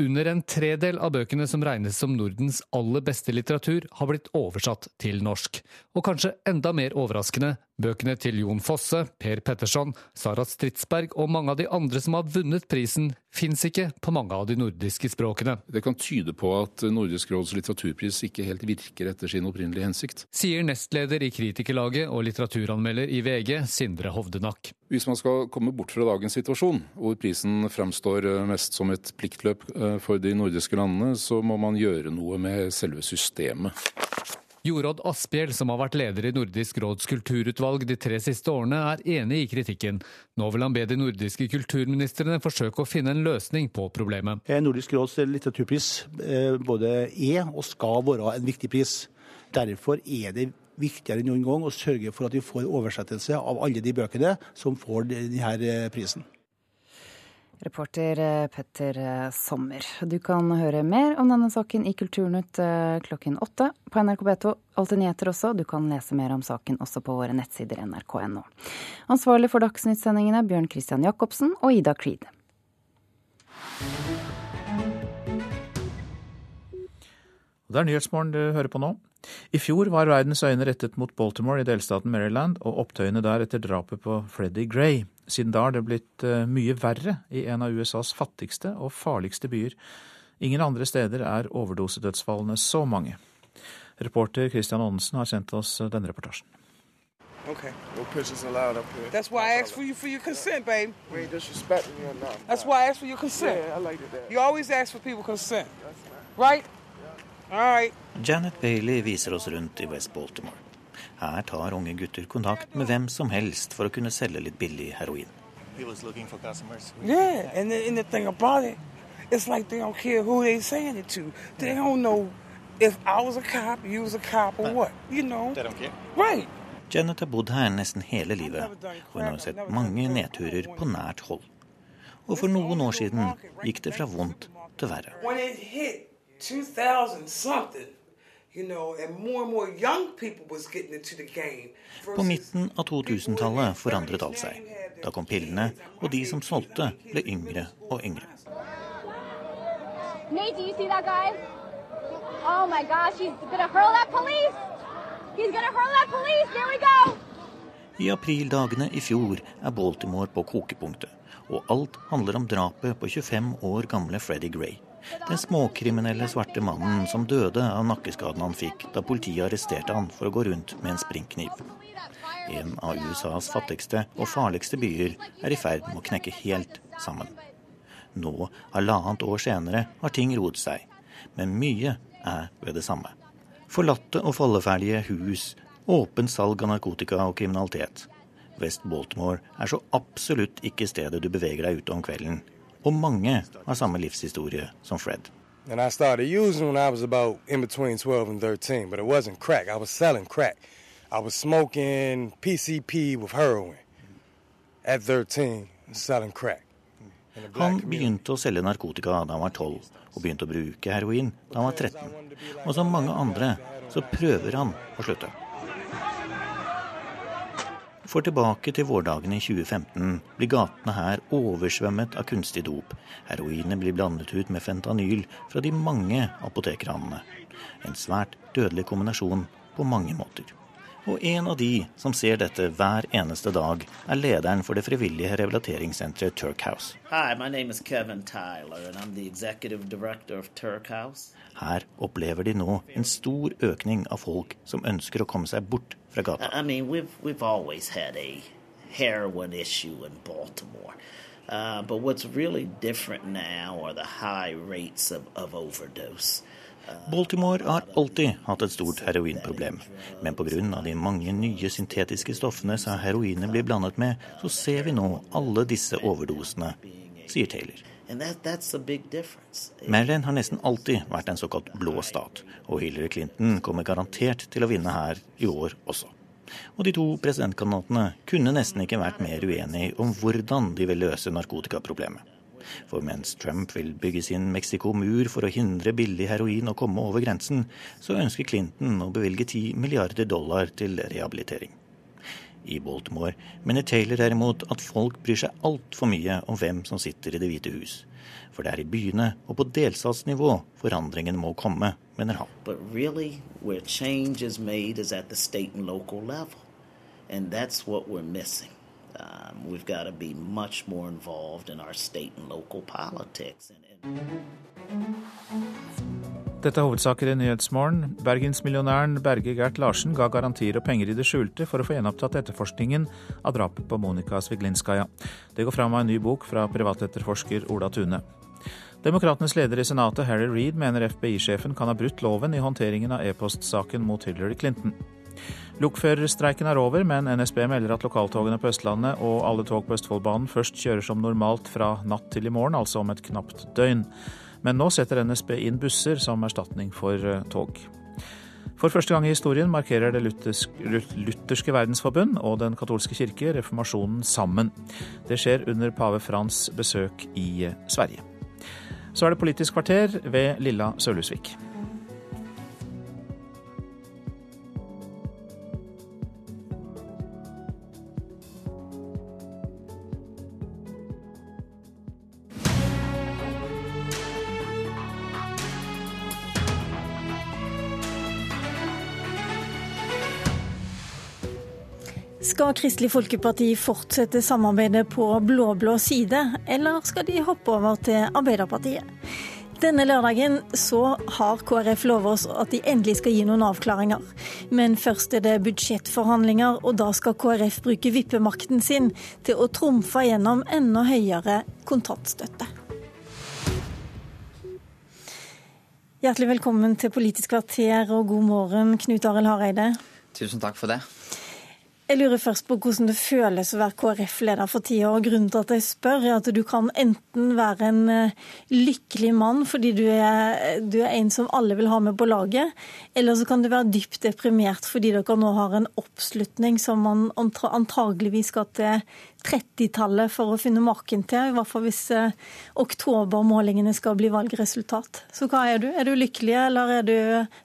Under en tredel av bøkene som regnes som Nordens aller beste litteratur, har blitt oversatt til norsk. Og kanskje enda mer overraskende, bøkene til Jon Fosse, Per Petterson, Sara Stridsberg og mange av de andre som har vunnet prisen, fins ikke på mange av de nordiske språkene. Det kan tyde på at Nordisk råds litteraturpris ikke helt virker etter sin opprinnelige hensikt. Sier nestleder i Kritikerlaget og litteraturanmelder i VG, Sindre Hovdenak. Hvis man skal komme bort fra dagens situasjon, hvor prisen fremstår mest som et pliktløp eh, for de nordiske landene, så må man gjøre noe med selve systemet. Jorodd Asphjell, som har vært leder i Nordisk råds kulturutvalg de tre siste årene, er enig i kritikken. Nå vil han be de nordiske kulturministrene forsøke å finne en løsning på problemet. Eh, Nordisk råds litteraturpris eh, både er og skal være en viktig pris. Derfor er det viktigere enn noen gang å sørge for at vi får oversettelse av alle de bøkene som får denne prisen. Reporter eh, Petter eh, Sommer. Du kan høre mer om denne saken i Kulturnytt eh, klokken åtte på NRK B2. Alltid nyheter også. Du kan lese mer om saken også på våre nettsider nrk.no. Ansvarlig for Dagsnytt-sendingene Bjørn Christian Jacobsen og Ida Creed. Det er Nyhetsmorgen du hører på nå. I fjor var verdens øyne rettet mot Baltimore i delstaten Maryland og opptøyene der etter drapet på Freddie Gray. Siden da har det blitt eh, mye verre i en av USAs fattigste og farligste byer. Ingen andre steder er overdosedødsfallene så mange. Reporter Christian Aanensen har sendt oss denne reportasjen. Okay. No pictures allowed up here. That's why I asked for you for your consent, babe. We ain't disrespecting you or nothing. That's why I asked for your consent. Yeah, I like that. You always ask for people consent. Right? All right. Janet Bailey viser oss rundt i West Baltimore. Her tar unge gutter kontakt med hvem som helst for å kunne selge litt billig heroin. He was looking for customers. Yeah, and the, and the thing about it, it's like they don't care who they saying it to. They don't know if I was a cop, you was a cop, or what. You know. They don't care. Right. Janet har bodd her nesten hele livet, og hun har sett mange nedturer på nært hold. Og for noen år siden gikk det fra vondt til verre. På midten av 2000-tallet forandret alt seg. Da kom pillene, og de som solgte, ble yngre og yngre. Nate, do you see that guy? Oh my gosh, he's gonna hurl at police! He's gonna hurl at police! There we go! I aprildagene i fjor er Baltimore på kokepunktet, og alt handler om drapet på 25 år gamle Freddie Gray. Den småkriminelle svarte mannen som døde av nakkeskaden han fikk da politiet arresterte han for å gå rundt med en springkniv. En av USAs fattigste og farligste byer er i ferd med å knekke helt sammen. Nå, halvannet år senere, har ting roet seg, men mye er ved det samme. Forlatte og falleferdige hus, åpent salg av narkotika og kriminalitet. West Baltimore er så absolutt ikke stedet du beveger deg ute om kvelden. Og mange har samme livshistorie som Fred. And I started using when I was about in between 12 and 13, but it wasn't crack. I was selling crack. I was smoking PCP with heroin at 13, selling crack. in the black Han begynte å selge narkotika da han var 12, og begynte å bruke heroin da han var 13. Og som mange andre så prøver han å slutte. For tilbake til vårdagene i 2015 blir gatene her oversvømmet av kunstig dop. Heroinet blir blandet ut med fentanyl fra de mange apotekranene. En svært dødelig kombinasjon på mange måter. Og en av de som ser dette hver eneste dag, er lederen for det frivillige rehabiliteringssenteret Turk House. Hi, my name is Kevin Tyler, and I'm the executive director of Turk House. Her opplever de nå en stor økning av folk som ønsker å komme seg bort fra gata. I I mean, we've we've always had a heroin issue in Baltimore, uh, but what's really different now are the high rates of, of overdose. Baltimore har alltid hatt et stort heroinproblem, men pga. de mange nye syntetiske stoffene som heroinet blir blandet med, så ser vi nå alle disse overdosene, sier Taylor. Maryland har nesten alltid vært en såkalt blå stat, og Hillary Clinton kommer garantert til å vinne her i år også. Og de to presidentkandidatene kunne nesten ikke vært mer uenige om hvordan de vil løse narkotikaproblemet. For mens Trump vil bygge sin Mexico-mur for å hindre billig heroin å komme over grensen, så ønsker Clinton å bevilge 10 milliarder dollar til rehabilitering. I Baltimore mener Taylor derimot at folk bryr seg altfor mye om hvem som sitter i Det hvite hus. For det er i byene og på delstatsnivå forandringen må komme, mener han. But really, where change is made is at the state and local level, and that's what we're missing. Um, we've got to be much more involved in our state and local Dette er hovedsaker i Nyhetsmorgen. Bergensmillionæren Berge Gert Larsen ga garantier og penger i det skjulte for å få gjenopptatt etterforskningen av drapet på Monika Sviglinskaja. Det går fram av en ny bok fra privatetterforsker Ola Tune. Demokratenes leder i Senatet, Harry Reed, mener FBI-sjefen kan ha brutt loven i håndteringen av e-postsaken mot Hillary Clinton. Lokførerstreiken er over, men NSB melder at lokaltogene på Østlandet og alle tog på Østfoldbanen først kjører som normalt fra natt til i morgen, altså om et knapt døgn. Men nå setter NSB inn busser som erstatning for eh, tog. For første gang i historien markerer Det luthersk, lutherske verdensforbund og Den katolske kirke reformasjonen sammen. Det skjer under pave Frans besøk i eh, Sverige. Så er det Politisk kvarter ved Lilla Sølhusvik. Skal Kristelig Folkeparti fortsette samarbeidet på blå-blå side, eller skal de hoppe over til Arbeiderpartiet? Denne lørdagen så har KrF lovet oss at de endelig skal gi noen avklaringer. Men først er det budsjettforhandlinger, og da skal KrF bruke vippemakten sin til å trumfe gjennom enda høyere kontantstøtte. Hjertelig velkommen til Politisk kvarter og god morgen, Knut Arild Hareide. Tusen takk for det. Jeg lurer først på hvordan det føles å være KrF-leder for tida. og Grunnen til at jeg spør, er at du kan enten være en eh, lykkelig mann fordi du er, du er en som alle vil ha med på laget, eller så kan du være dypt deprimert fordi dere nå har en oppslutning som man antageligvis skal til 30-tallet for å finne maken til, i hvert fall hvis eh, oktobermålingene skal bli valgresultat. Så hva er du? Er du lykkelig, eller er du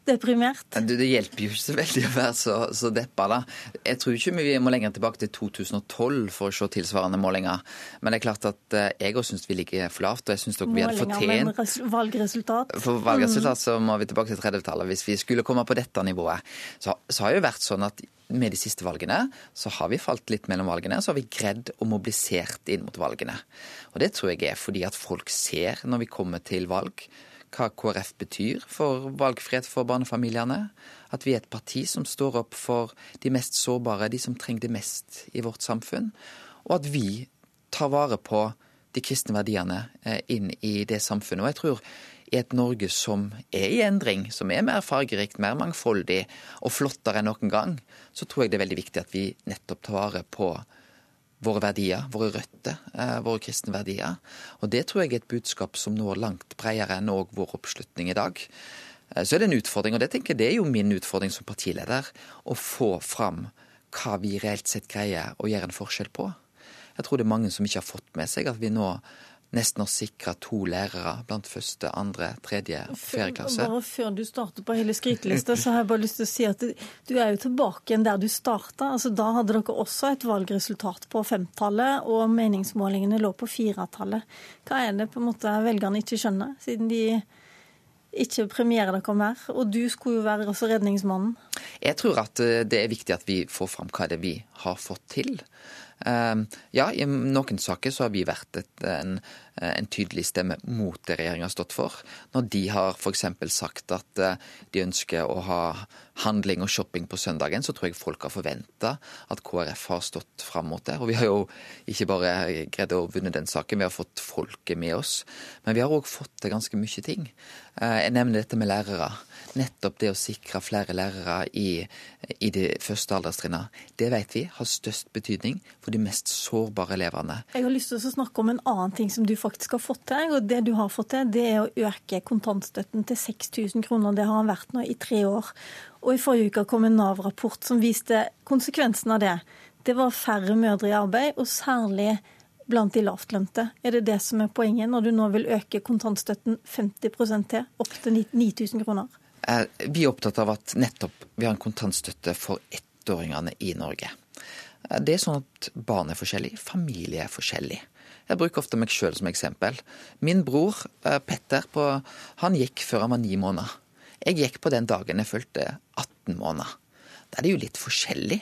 deprimert? Du, det hjelper jo ikke så veldig å være så, så deppa, da. Jeg tror ikke vi må lenger tilbake til 2012 for å se tilsvarende målinger. Men det er klart at eh, jeg òg syns vi ligger for lavt, og jeg syns vi hadde fortjent Målinger, valgresultat? For valgresultat så må vi tilbake til 30-tallet. Hvis vi skulle komme på dette nivået, så, så har det jo vært sånn at med de siste valgene så har vi falt litt mellom valgene. Så har vi greid å mobilisert inn mot valgene. Og det tror jeg er fordi at folk ser når vi kommer til valg hva KrF betyr for valgfrihet for barnefamiliene. At vi er et parti som står opp for de mest sårbare, de som trenger det mest i vårt samfunn. Og at vi tar vare på de kristne verdiene eh, inn i det samfunnet. Og jeg tror i et Norge som er i endring, som er mer fargerikt, mer mangfoldig og flottere enn noen gang, så tror jeg det er veldig viktig at vi nettopp tar vare på våre verdier, våre røtter, eh, våre kristne verdier. Og det tror jeg er et budskap som når langt bredere enn òg vår oppslutning i dag. Eh, så er det en utfordring, og det tenker jeg det er jo min utfordring som partileder, å få fram hva vi reelt sett greier å gjøre en forskjell på. Jeg tror det er mange som ikke har fått med seg at vi nå nesten å sikre to lærere blant første, andre, tredje og fjerde klasse. Bare før du starter på hele skrytelista, så har jeg bare lyst til å si at du er jo tilbake igjen der du starta. Altså, da hadde dere også et valgresultat på femtallet, og meningsmålingene lå på firetallet. Hva er det på en måte velgerne ikke skjønner, siden de ikke premierer dere mer? Og du skulle jo være også redningsmannen. Jeg tror at eh, det er viktig at vi får fram hva det er vi har fått til. Ehm, ja, i noen saker så har vi vært et, en, en, tydelig stemme mot det regjeringa har stått for. Når de har f.eks. sagt at eh, de ønsker å ha handling og shopping på søndagen, så tror jeg folk har forventa at KrF har stått fram mot det. Og vi har jo ikke bare greid å vunne den saken, vi har fått folket med oss. Men vi har òg fått til ganske mye ting. Eh, jeg nevner dette med lærere. Nettopp det å sikre flere lærere i, i de første alderstrinnene, det vet vi har størst betydning for de mest sårbare elevene. Jeg har lyst til å snakke om en annen ting som du faktisk har fått til. og Det du har fått til, det er å øke kontantstøtten til 6000 kroner. Det har han vært nå i tre år. Og i forrige uke kom en Nav-rapport som viste konsekvensen av det. Det var færre mødre i arbeid, og særlig blant de lavtlønte. Er det det som er poenget, når du nå vil øke kontantstøtten 50 til, opp til 9000 kroner? Eh, vi er opptatt av at nettopp vi har en kontantstøtte for ettåringene i Norge. Eh, det er sånn at barn er forskjellig, familie er forskjellig. Jeg bruker ofte meg sjøl som eksempel. Min bror eh, Petter på, han gikk før han var ni måneder. Jeg gikk på den dagen jeg fulgte 18 måneder. Da er det jo litt forskjellig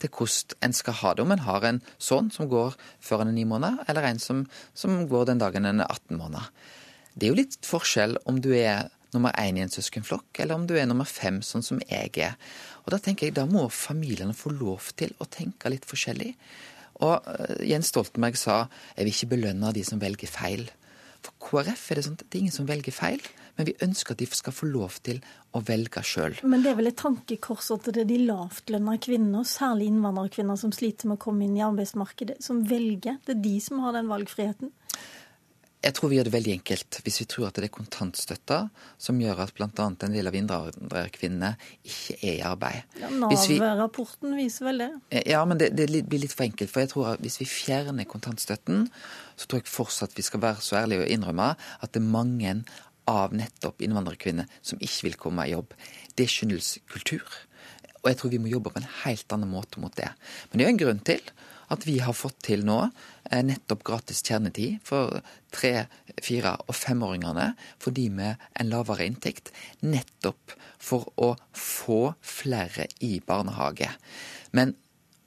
til hvordan en skal ha det. Om en har en sønn som går før han er ni måneder, eller en som, som går den dagen en er 18 måneder. Det er jo litt forskjell om du er nummer én i en søskenflokk, eller om du er nummer fem, sånn som jeg er. Og Da tenker jeg, da må familiene få lov til å tenke litt forskjellig. Og uh, Jens Stoltenberg sa jeg vil ikke belønne de som velger feil. For KrF er det sånn at det er ingen som velger feil, men vi ønsker at de skal få lov til å velge sjøl. Men det er vel et tankekors at det er de lavtlønna kvinnene, særlig innvandrerkvinner, som sliter med å komme inn i arbeidsmarkedet, som velger. Det er de som har den valgfriheten. Jeg tror vi gjør det veldig enkelt hvis vi tror at det er kontantstøtta som gjør at bl.a. en del av innvandrerkvinnene ikke er i arbeid. Ja, Nav-rapporten viser vel det? Eh, ja, men det, det, blir litt for enkelt. For jeg tror at hvis vi fjerner kontantstøtten, så tror jeg fortsatt vi skal være så ærlige og innrømme at det er mange av nettopp innvandrerkvinner som ikke vil komme i jobb. Det skyldes kultur. Og jeg tror vi må jobbe på en helt annen måte mot det. Men det er jo en grunn til at vi har fått til nå eh, nettopp gratis kjernetid for tre-, fire- og femåringene for de med en lavere inntekt. Nettopp for å få flere i barnehage. Men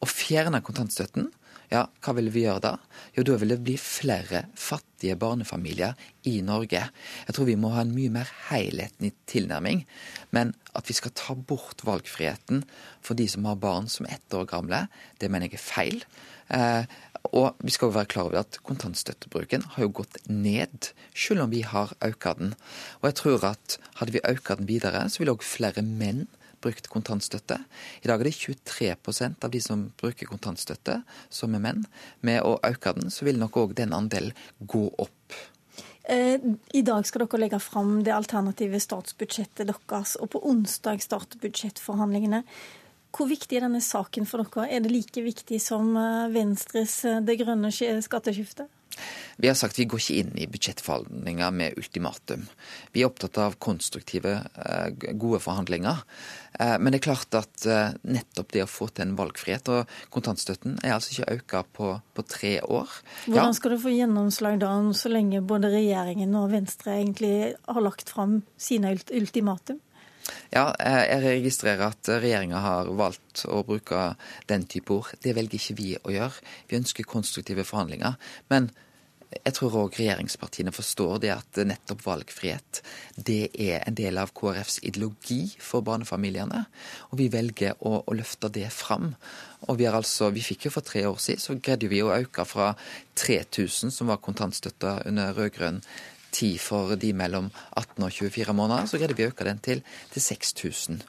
å fjerne kontantstøtten, ja, hva vil vi gjøre da? Jo, da vil det bli flere fattige barnefamilier i Norge. Jeg tror vi må ha en mye mer helhetlig tilnærming. Men at vi skal ta bort valgfriheten for de som har barn som er ett år gamle, det mener jeg er feil. Eh, og vi skal jo være klar over at kontantstøttebruken har jo gått ned, selv om vi har økt den. Og jeg tror at hadde vi økt den videre, så ville òg flere menn brukt kontantstøtte. I dag er det 23% av de som bruker kontantstøtte, som er menn. Med å øke den, så vil nok òg den andelen gå opp. Eh, I dag skal dere legge fram det alternative statsbudsjettet deres, og på onsdag starter budsjettforhandlingene. Hvor viktig er denne saken for dere? Er det like viktig som eh, Venstres eh, Det grønne skatteskiftet? Vi har sagt vi går ikke inn i budsjettforhandlinger med ultimatum. Vi er opptatt av konstruktive, eh, gode forhandlinger. Eh, men det er klart at eh, nettopp det å få til en valgfrihet Og kontantstøtten er altså ikke økt på, på, tre år. Hvordan skal du få gjennomslag da, så lenge både regjeringen og Venstre egentlig har lagt fram sine ultimatum? Ja, jeg registrerer at regjeringa har valgt å bruke den type ord. Det velger ikke vi å gjøre. Vi ønsker konstruktive forhandlinger. Men jeg tror òg regjeringspartiene forstår det at nettopp valgfrihet det er en del av KrFs ideologi for barnefamiliene. Og vi velger å, å løfte det fram. Og vi, altså, vi fikk jo for tre år siden, så greide vi å øke fra 3000, som var kontantstøtta under rød-grønn tid for de mellom 18 og 24 måneder, så greide vi å øke den til, til 6000.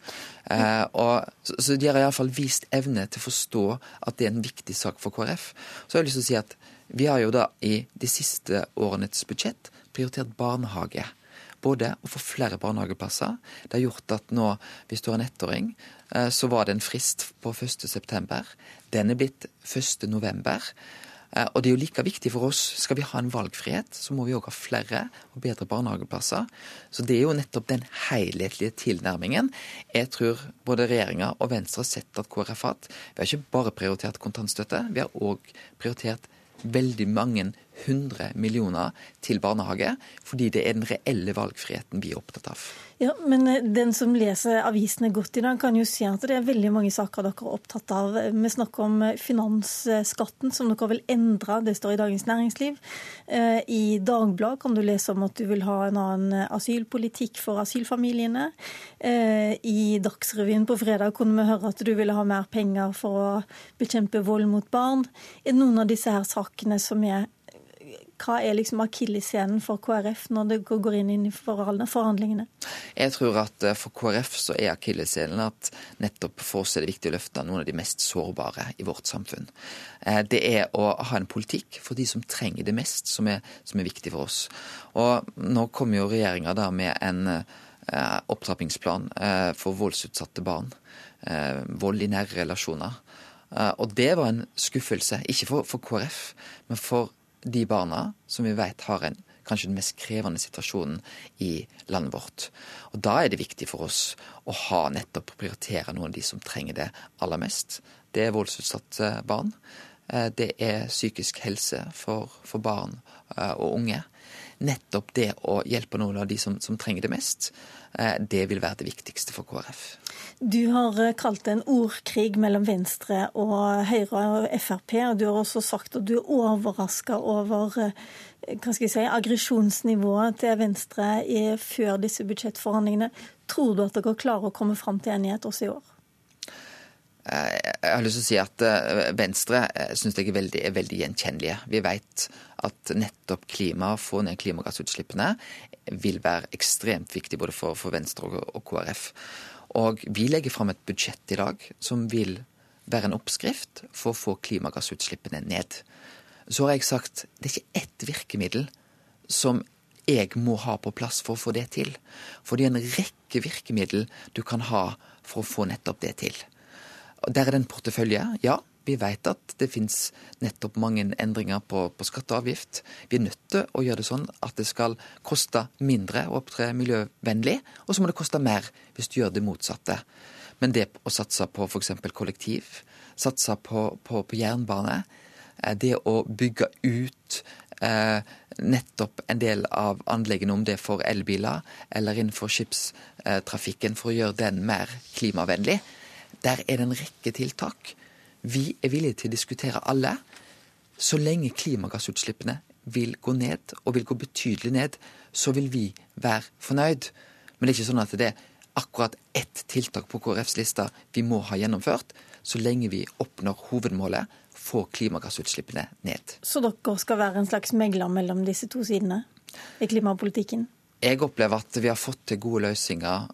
Eh, og, så, så de har iallfall vist evne til å forstå at det er en viktig sak for KrF. Så har jeg lyst til å si at vi har jo da i de siste årenes budsjett prioritert barnehage. Både å få flere barnehageplasser. Det har gjort at nå, hvis du har en ettåring, eh, så var det en frist på 1.9. Den er blitt 1.11. Eh, og det er jo like viktig for oss. Skal vi ha en valgfrihet, så må vi òg ha flere og bedre barnehageplasser. Så det er jo nettopp den helhetlige tilnærmingen jeg tror både regjeringa og Venstre har sett at KrF har hatt. Vi har ikke bare prioritert kontantstøtte, vi har òg prioritert veldig mange hundre millioner til barnehage, fordi det er den reelle valgfriheten vi er opptatt av. Ja, Men eh, den som leser avisene godt i dag, kan jo si at det er veldig mange saker dere er opptatt av. Vi snakker om eh, finansskatten, som dere vil endre. Det står i Dagens Næringsliv. Eh, I Dagbladet kan du lese om at du vil ha en annen asylpolitikk for asylfamiliene. I Dagsrevyen på fredag kunne vi høre at du ville ha mer penger for å bekjempe vold mot barn. Er det noen av disse her sakene som er hva er liksom akilleshælen for KrF når det går inn i forhandlingene? Jeg tror at eh, for KrF så er akilleshælen at nettopp for oss er det viktig å løfte noen av de mest sårbare i vårt samfunn. Eh, det er å ha en politikk for de som trenger det mest, som er, som er viktig for oss. Og nå kommer jo regjeringa da med en eh, opptrappingsplan for voldsutsatte barn. Vold i nære relasjoner. Og det var en skuffelse, ikke for, for KrF, men for de barna som vi vet har en kanskje den mest krevende situasjonen i landet vårt. Og Da er det viktig for oss å ha nettopp prioritere noen av de som trenger det aller mest. Det er voldsutsatte barn. Eh, det er psykisk helse for, for barn eh, og unge. Nettopp det å hjelpe noen av de som, som trenger det mest, det vil være det viktigste for KrF. Du har eh, kalt det en ordkrig mellom Venstre og Høyre og Frp. og Du har også sagt at du er overraska over eh, hva skal jeg si, aggresjonsnivået til Venstre før disse budsjettforhandlingene. Tror du at dere klarer å komme fram til enighet også i år? Eh, jeg har lyst til å si at Venstre syns jeg er veldig, er veldig gjenkjennelige. Vi vet at nettopp klima, få ned klimagassutslippene, vil være ekstremt viktig både for, for Venstre og, og KrF. Og vi legger fram et budsjett i dag som vil være en oppskrift for å få klimagassutslippene ned. Så har jeg sagt det er ikke ett virkemiddel som jeg må ha på plass for å få det til. For det er en rekke virkemiddel du kan ha for å få nettopp det til. Der er det en portefølje, ja. Vi vet at det finnes nettopp mange endringer på, på skatte og avgift. Vi er nødt til å gjøre det sånn at det skal koste mindre å opptre miljøvennlig, og så må det koste mer hvis du gjør det motsatte. Men det å satse på f.eks. kollektiv, satse på, på, på, jernbane, eh, det å bygge ut eh, nettopp en del av anleggene, om det er for elbiler eller innenfor skipstrafikken, for å gjøre den mer klimavennlig, der er det en rekke tiltak Vi er villige til å diskutere alle. Så lenge klimagassutslippene vil gå ned, og vil gå betydelig ned, så vil vi være fornøyd. Men det er ikke sånn at det er akkurat ett tiltak på KrFs liste vi må ha gjennomført, så lenge vi oppnår hovedmålet, få klimagassutslippene ned. Så dere skal være en slags megler mellom disse to sidene i klimapolitikken? Jeg opplever at vi har fått til gode løsninger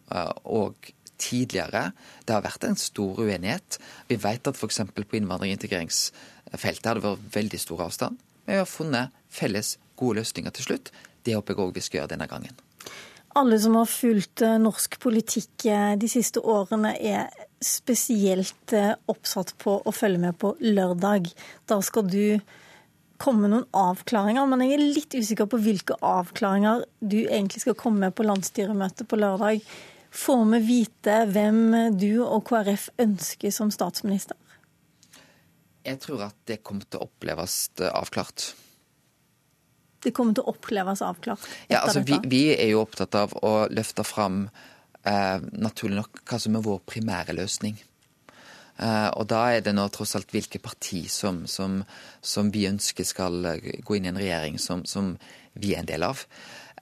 og tidligere. Det har vært en stor uenighet. Vi vet at f.eks. på innvandring- og integreringsfeltet har det vært veldig stor avstand. Men vi har funnet felles gode løsninger til slutt. Det håper jeg òg vi skal gjøre denne gangen. Alle som har fulgt eh, norsk politikk eh, de siste årene, er spesielt eh, oppsatt på å følge med på lørdag. Da skal du komme noen avklaringer, men jeg er litt usikker på hvilke avklaringer du egentlig skal komme med på landsstyremøtet på lørdag. Får vi vite hvem du og KrF ønsker som statsminister? Jeg tror at det kommer til å oppleves avklart. Det kommer til å oppleves avklart? Ja, altså vi, vi, er jo opptatt av å løfte fram eh, naturlig nok hva som er vår primære løsning. Eh, og da er det nå tross alt hvilke parti som, som, som, vi ønsker skal gå inn i en regjering som, som vi er en del av.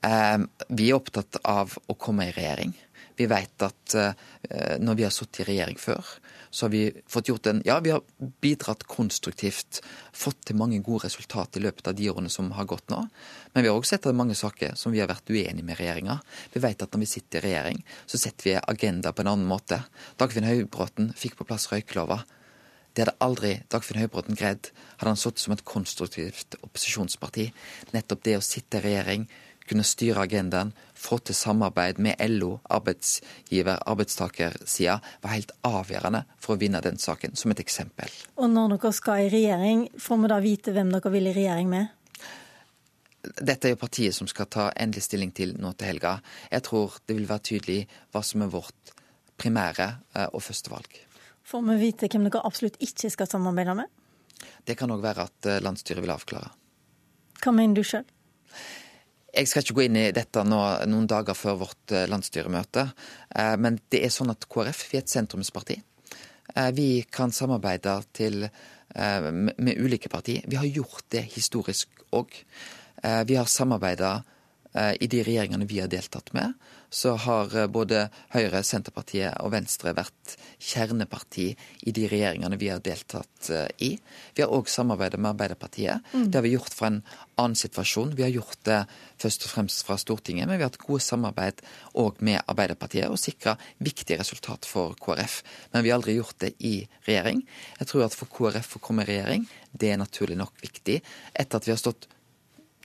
Eh, vi er opptatt av å komme i regjering. Vi vet at eh, når vi har sittet i regjering før, så har vi fått gjort en Ja, vi har bidratt konstruktivt, fått til mange gode resultat i løpet av de årene som har gått nå. Men vi har òg sett at mange saker som vi har vært uenige med regjeringa. Vi vet at når vi sitter i regjering, så setter vi agenda på en annen måte. Dagfinn Høybråten fikk på plass røykelova. Det hadde aldri Dagfinn Høybråten greid hadde han sittet som et konstruktivt opposisjonsparti. Nettopp det å sitte i regjering, kunne styre agendaen, få til samarbeid med LO, arbeidsgiver, arbeidstakersida, var helt avgjørende for å vinne den saken, som et eksempel. Og når dere skal i regjering, får vi da vite hvem dere vil i regjering med? Dette er jo partiet som skal ta endelig stilling til nå til helga. Jeg tror det vil være tydelig hva som er vårt primære eh, og første valg. Får vi vite hvem dere absolutt ikke skal samarbeide med? Det kan òg være at eh, landsstyret vil avklare. Hva mener du sjøl? Jeg skal ikke gå inn i dette nå, noen dager før vårt eh, landsstyremøte, eh, men det er sånn at KrF vi er et sentrumsparti. Eh, vi kan samarbeide til, med ulike partier. Vi har gjort det historisk òg. Vi har samarbeida i de regjeringene vi har deltatt med så har eh, både Høyre, Senterpartiet og Venstre vært kjerneparti i de regjeringene vi har deltatt eh, i. Vi har òg samarbeidet med Arbeiderpartiet. Mm. Det har vi gjort fra en annen situasjon. Vi har gjort det først og fremst fra Stortinget, men vi har hatt gode samarbeid òg med Arbeiderpartiet og sikra viktige resultat for KrF. Men vi har aldri gjort det i regjering. Jeg tror at for KrF å komme i regjering, det er naturlig nok viktig. Etter at vi har stått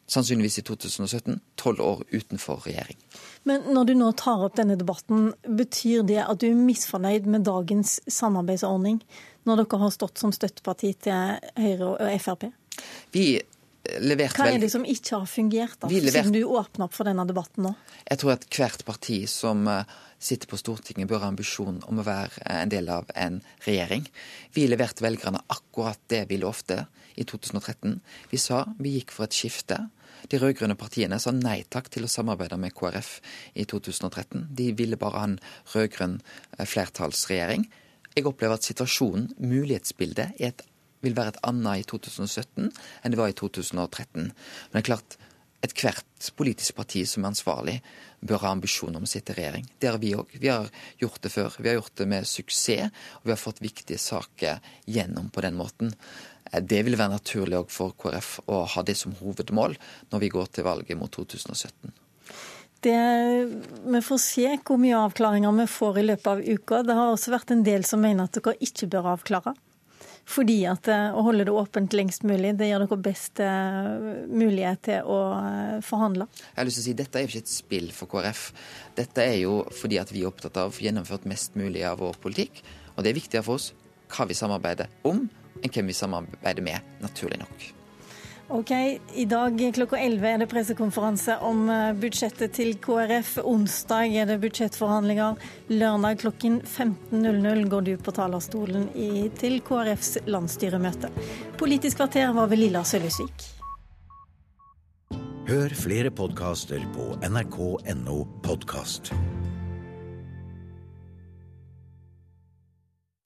sannsynligvis i 2017, tolv år utenfor regjering. Men når du nå tar opp denne debatten, betyr det at du er misfornøyd med dagens samarbeidsordning, når dere har stått som støtteparti til Høyre og Frp? Vi leverte Hva er det som ikke har fungert, da, leverte... siden du åpner opp for denne debatten nå? Jeg tror at hvert parti som eh, sitter på Stortinget, bør ha ambisjon om å være en del av en regjering. Vi leverte velgerne akkurat det vi lovte i 2013. Vi sa vi gikk for et skifte. De rød-grønne partiene sa nei takk til å samarbeide med KrF i 2013. De ville bare ha en rød-grønn eh, flertallsregjering. Jeg opplever at situasjonen, mulighetsbildet, et, vil være et annet i 2017 enn det var i 2013. Men det er klart, ethvert politisk parti som er ansvarlig, bør ha ambisjon om å sitte i regjering. Det har vi òg. Vi har gjort det før. Vi har gjort det med suksess, og vi har fått viktige saker gjennom på den måten. Eh, det vil være naturlig òg for KrF å ha det som hovedmål når vi går til valget mot 2017. Det, vi får se hvor mye avklaringer vi får i løpet av uka. Det har også vært en del som mener at dere ikke bør avklare. Fordi at eh, å holde det åpent lengst mulig, det gir dere best eh, mulighet til å forhandle. Jeg har lyst til å si Dette er jo ikke et spill for KrF. Dette er jo fordi at vi er opptatt av å få gjennomført mest mulig av vår politikk. Og det er viktigere for oss hva vi samarbeider om, enn hvem vi samarbeider med, naturlig nok. Ok, I dag klokka 11 er det pressekonferanse om eh, budsjettet til KrF. Onsdag er det budsjettforhandlinger. Lørdag klokken 15.00 går du på talerstolen i, til KrFs landsstyremøte. Politisk kvarter var ved Lilla Sølvesvik. Hør flere podkaster på nrk.no podkast.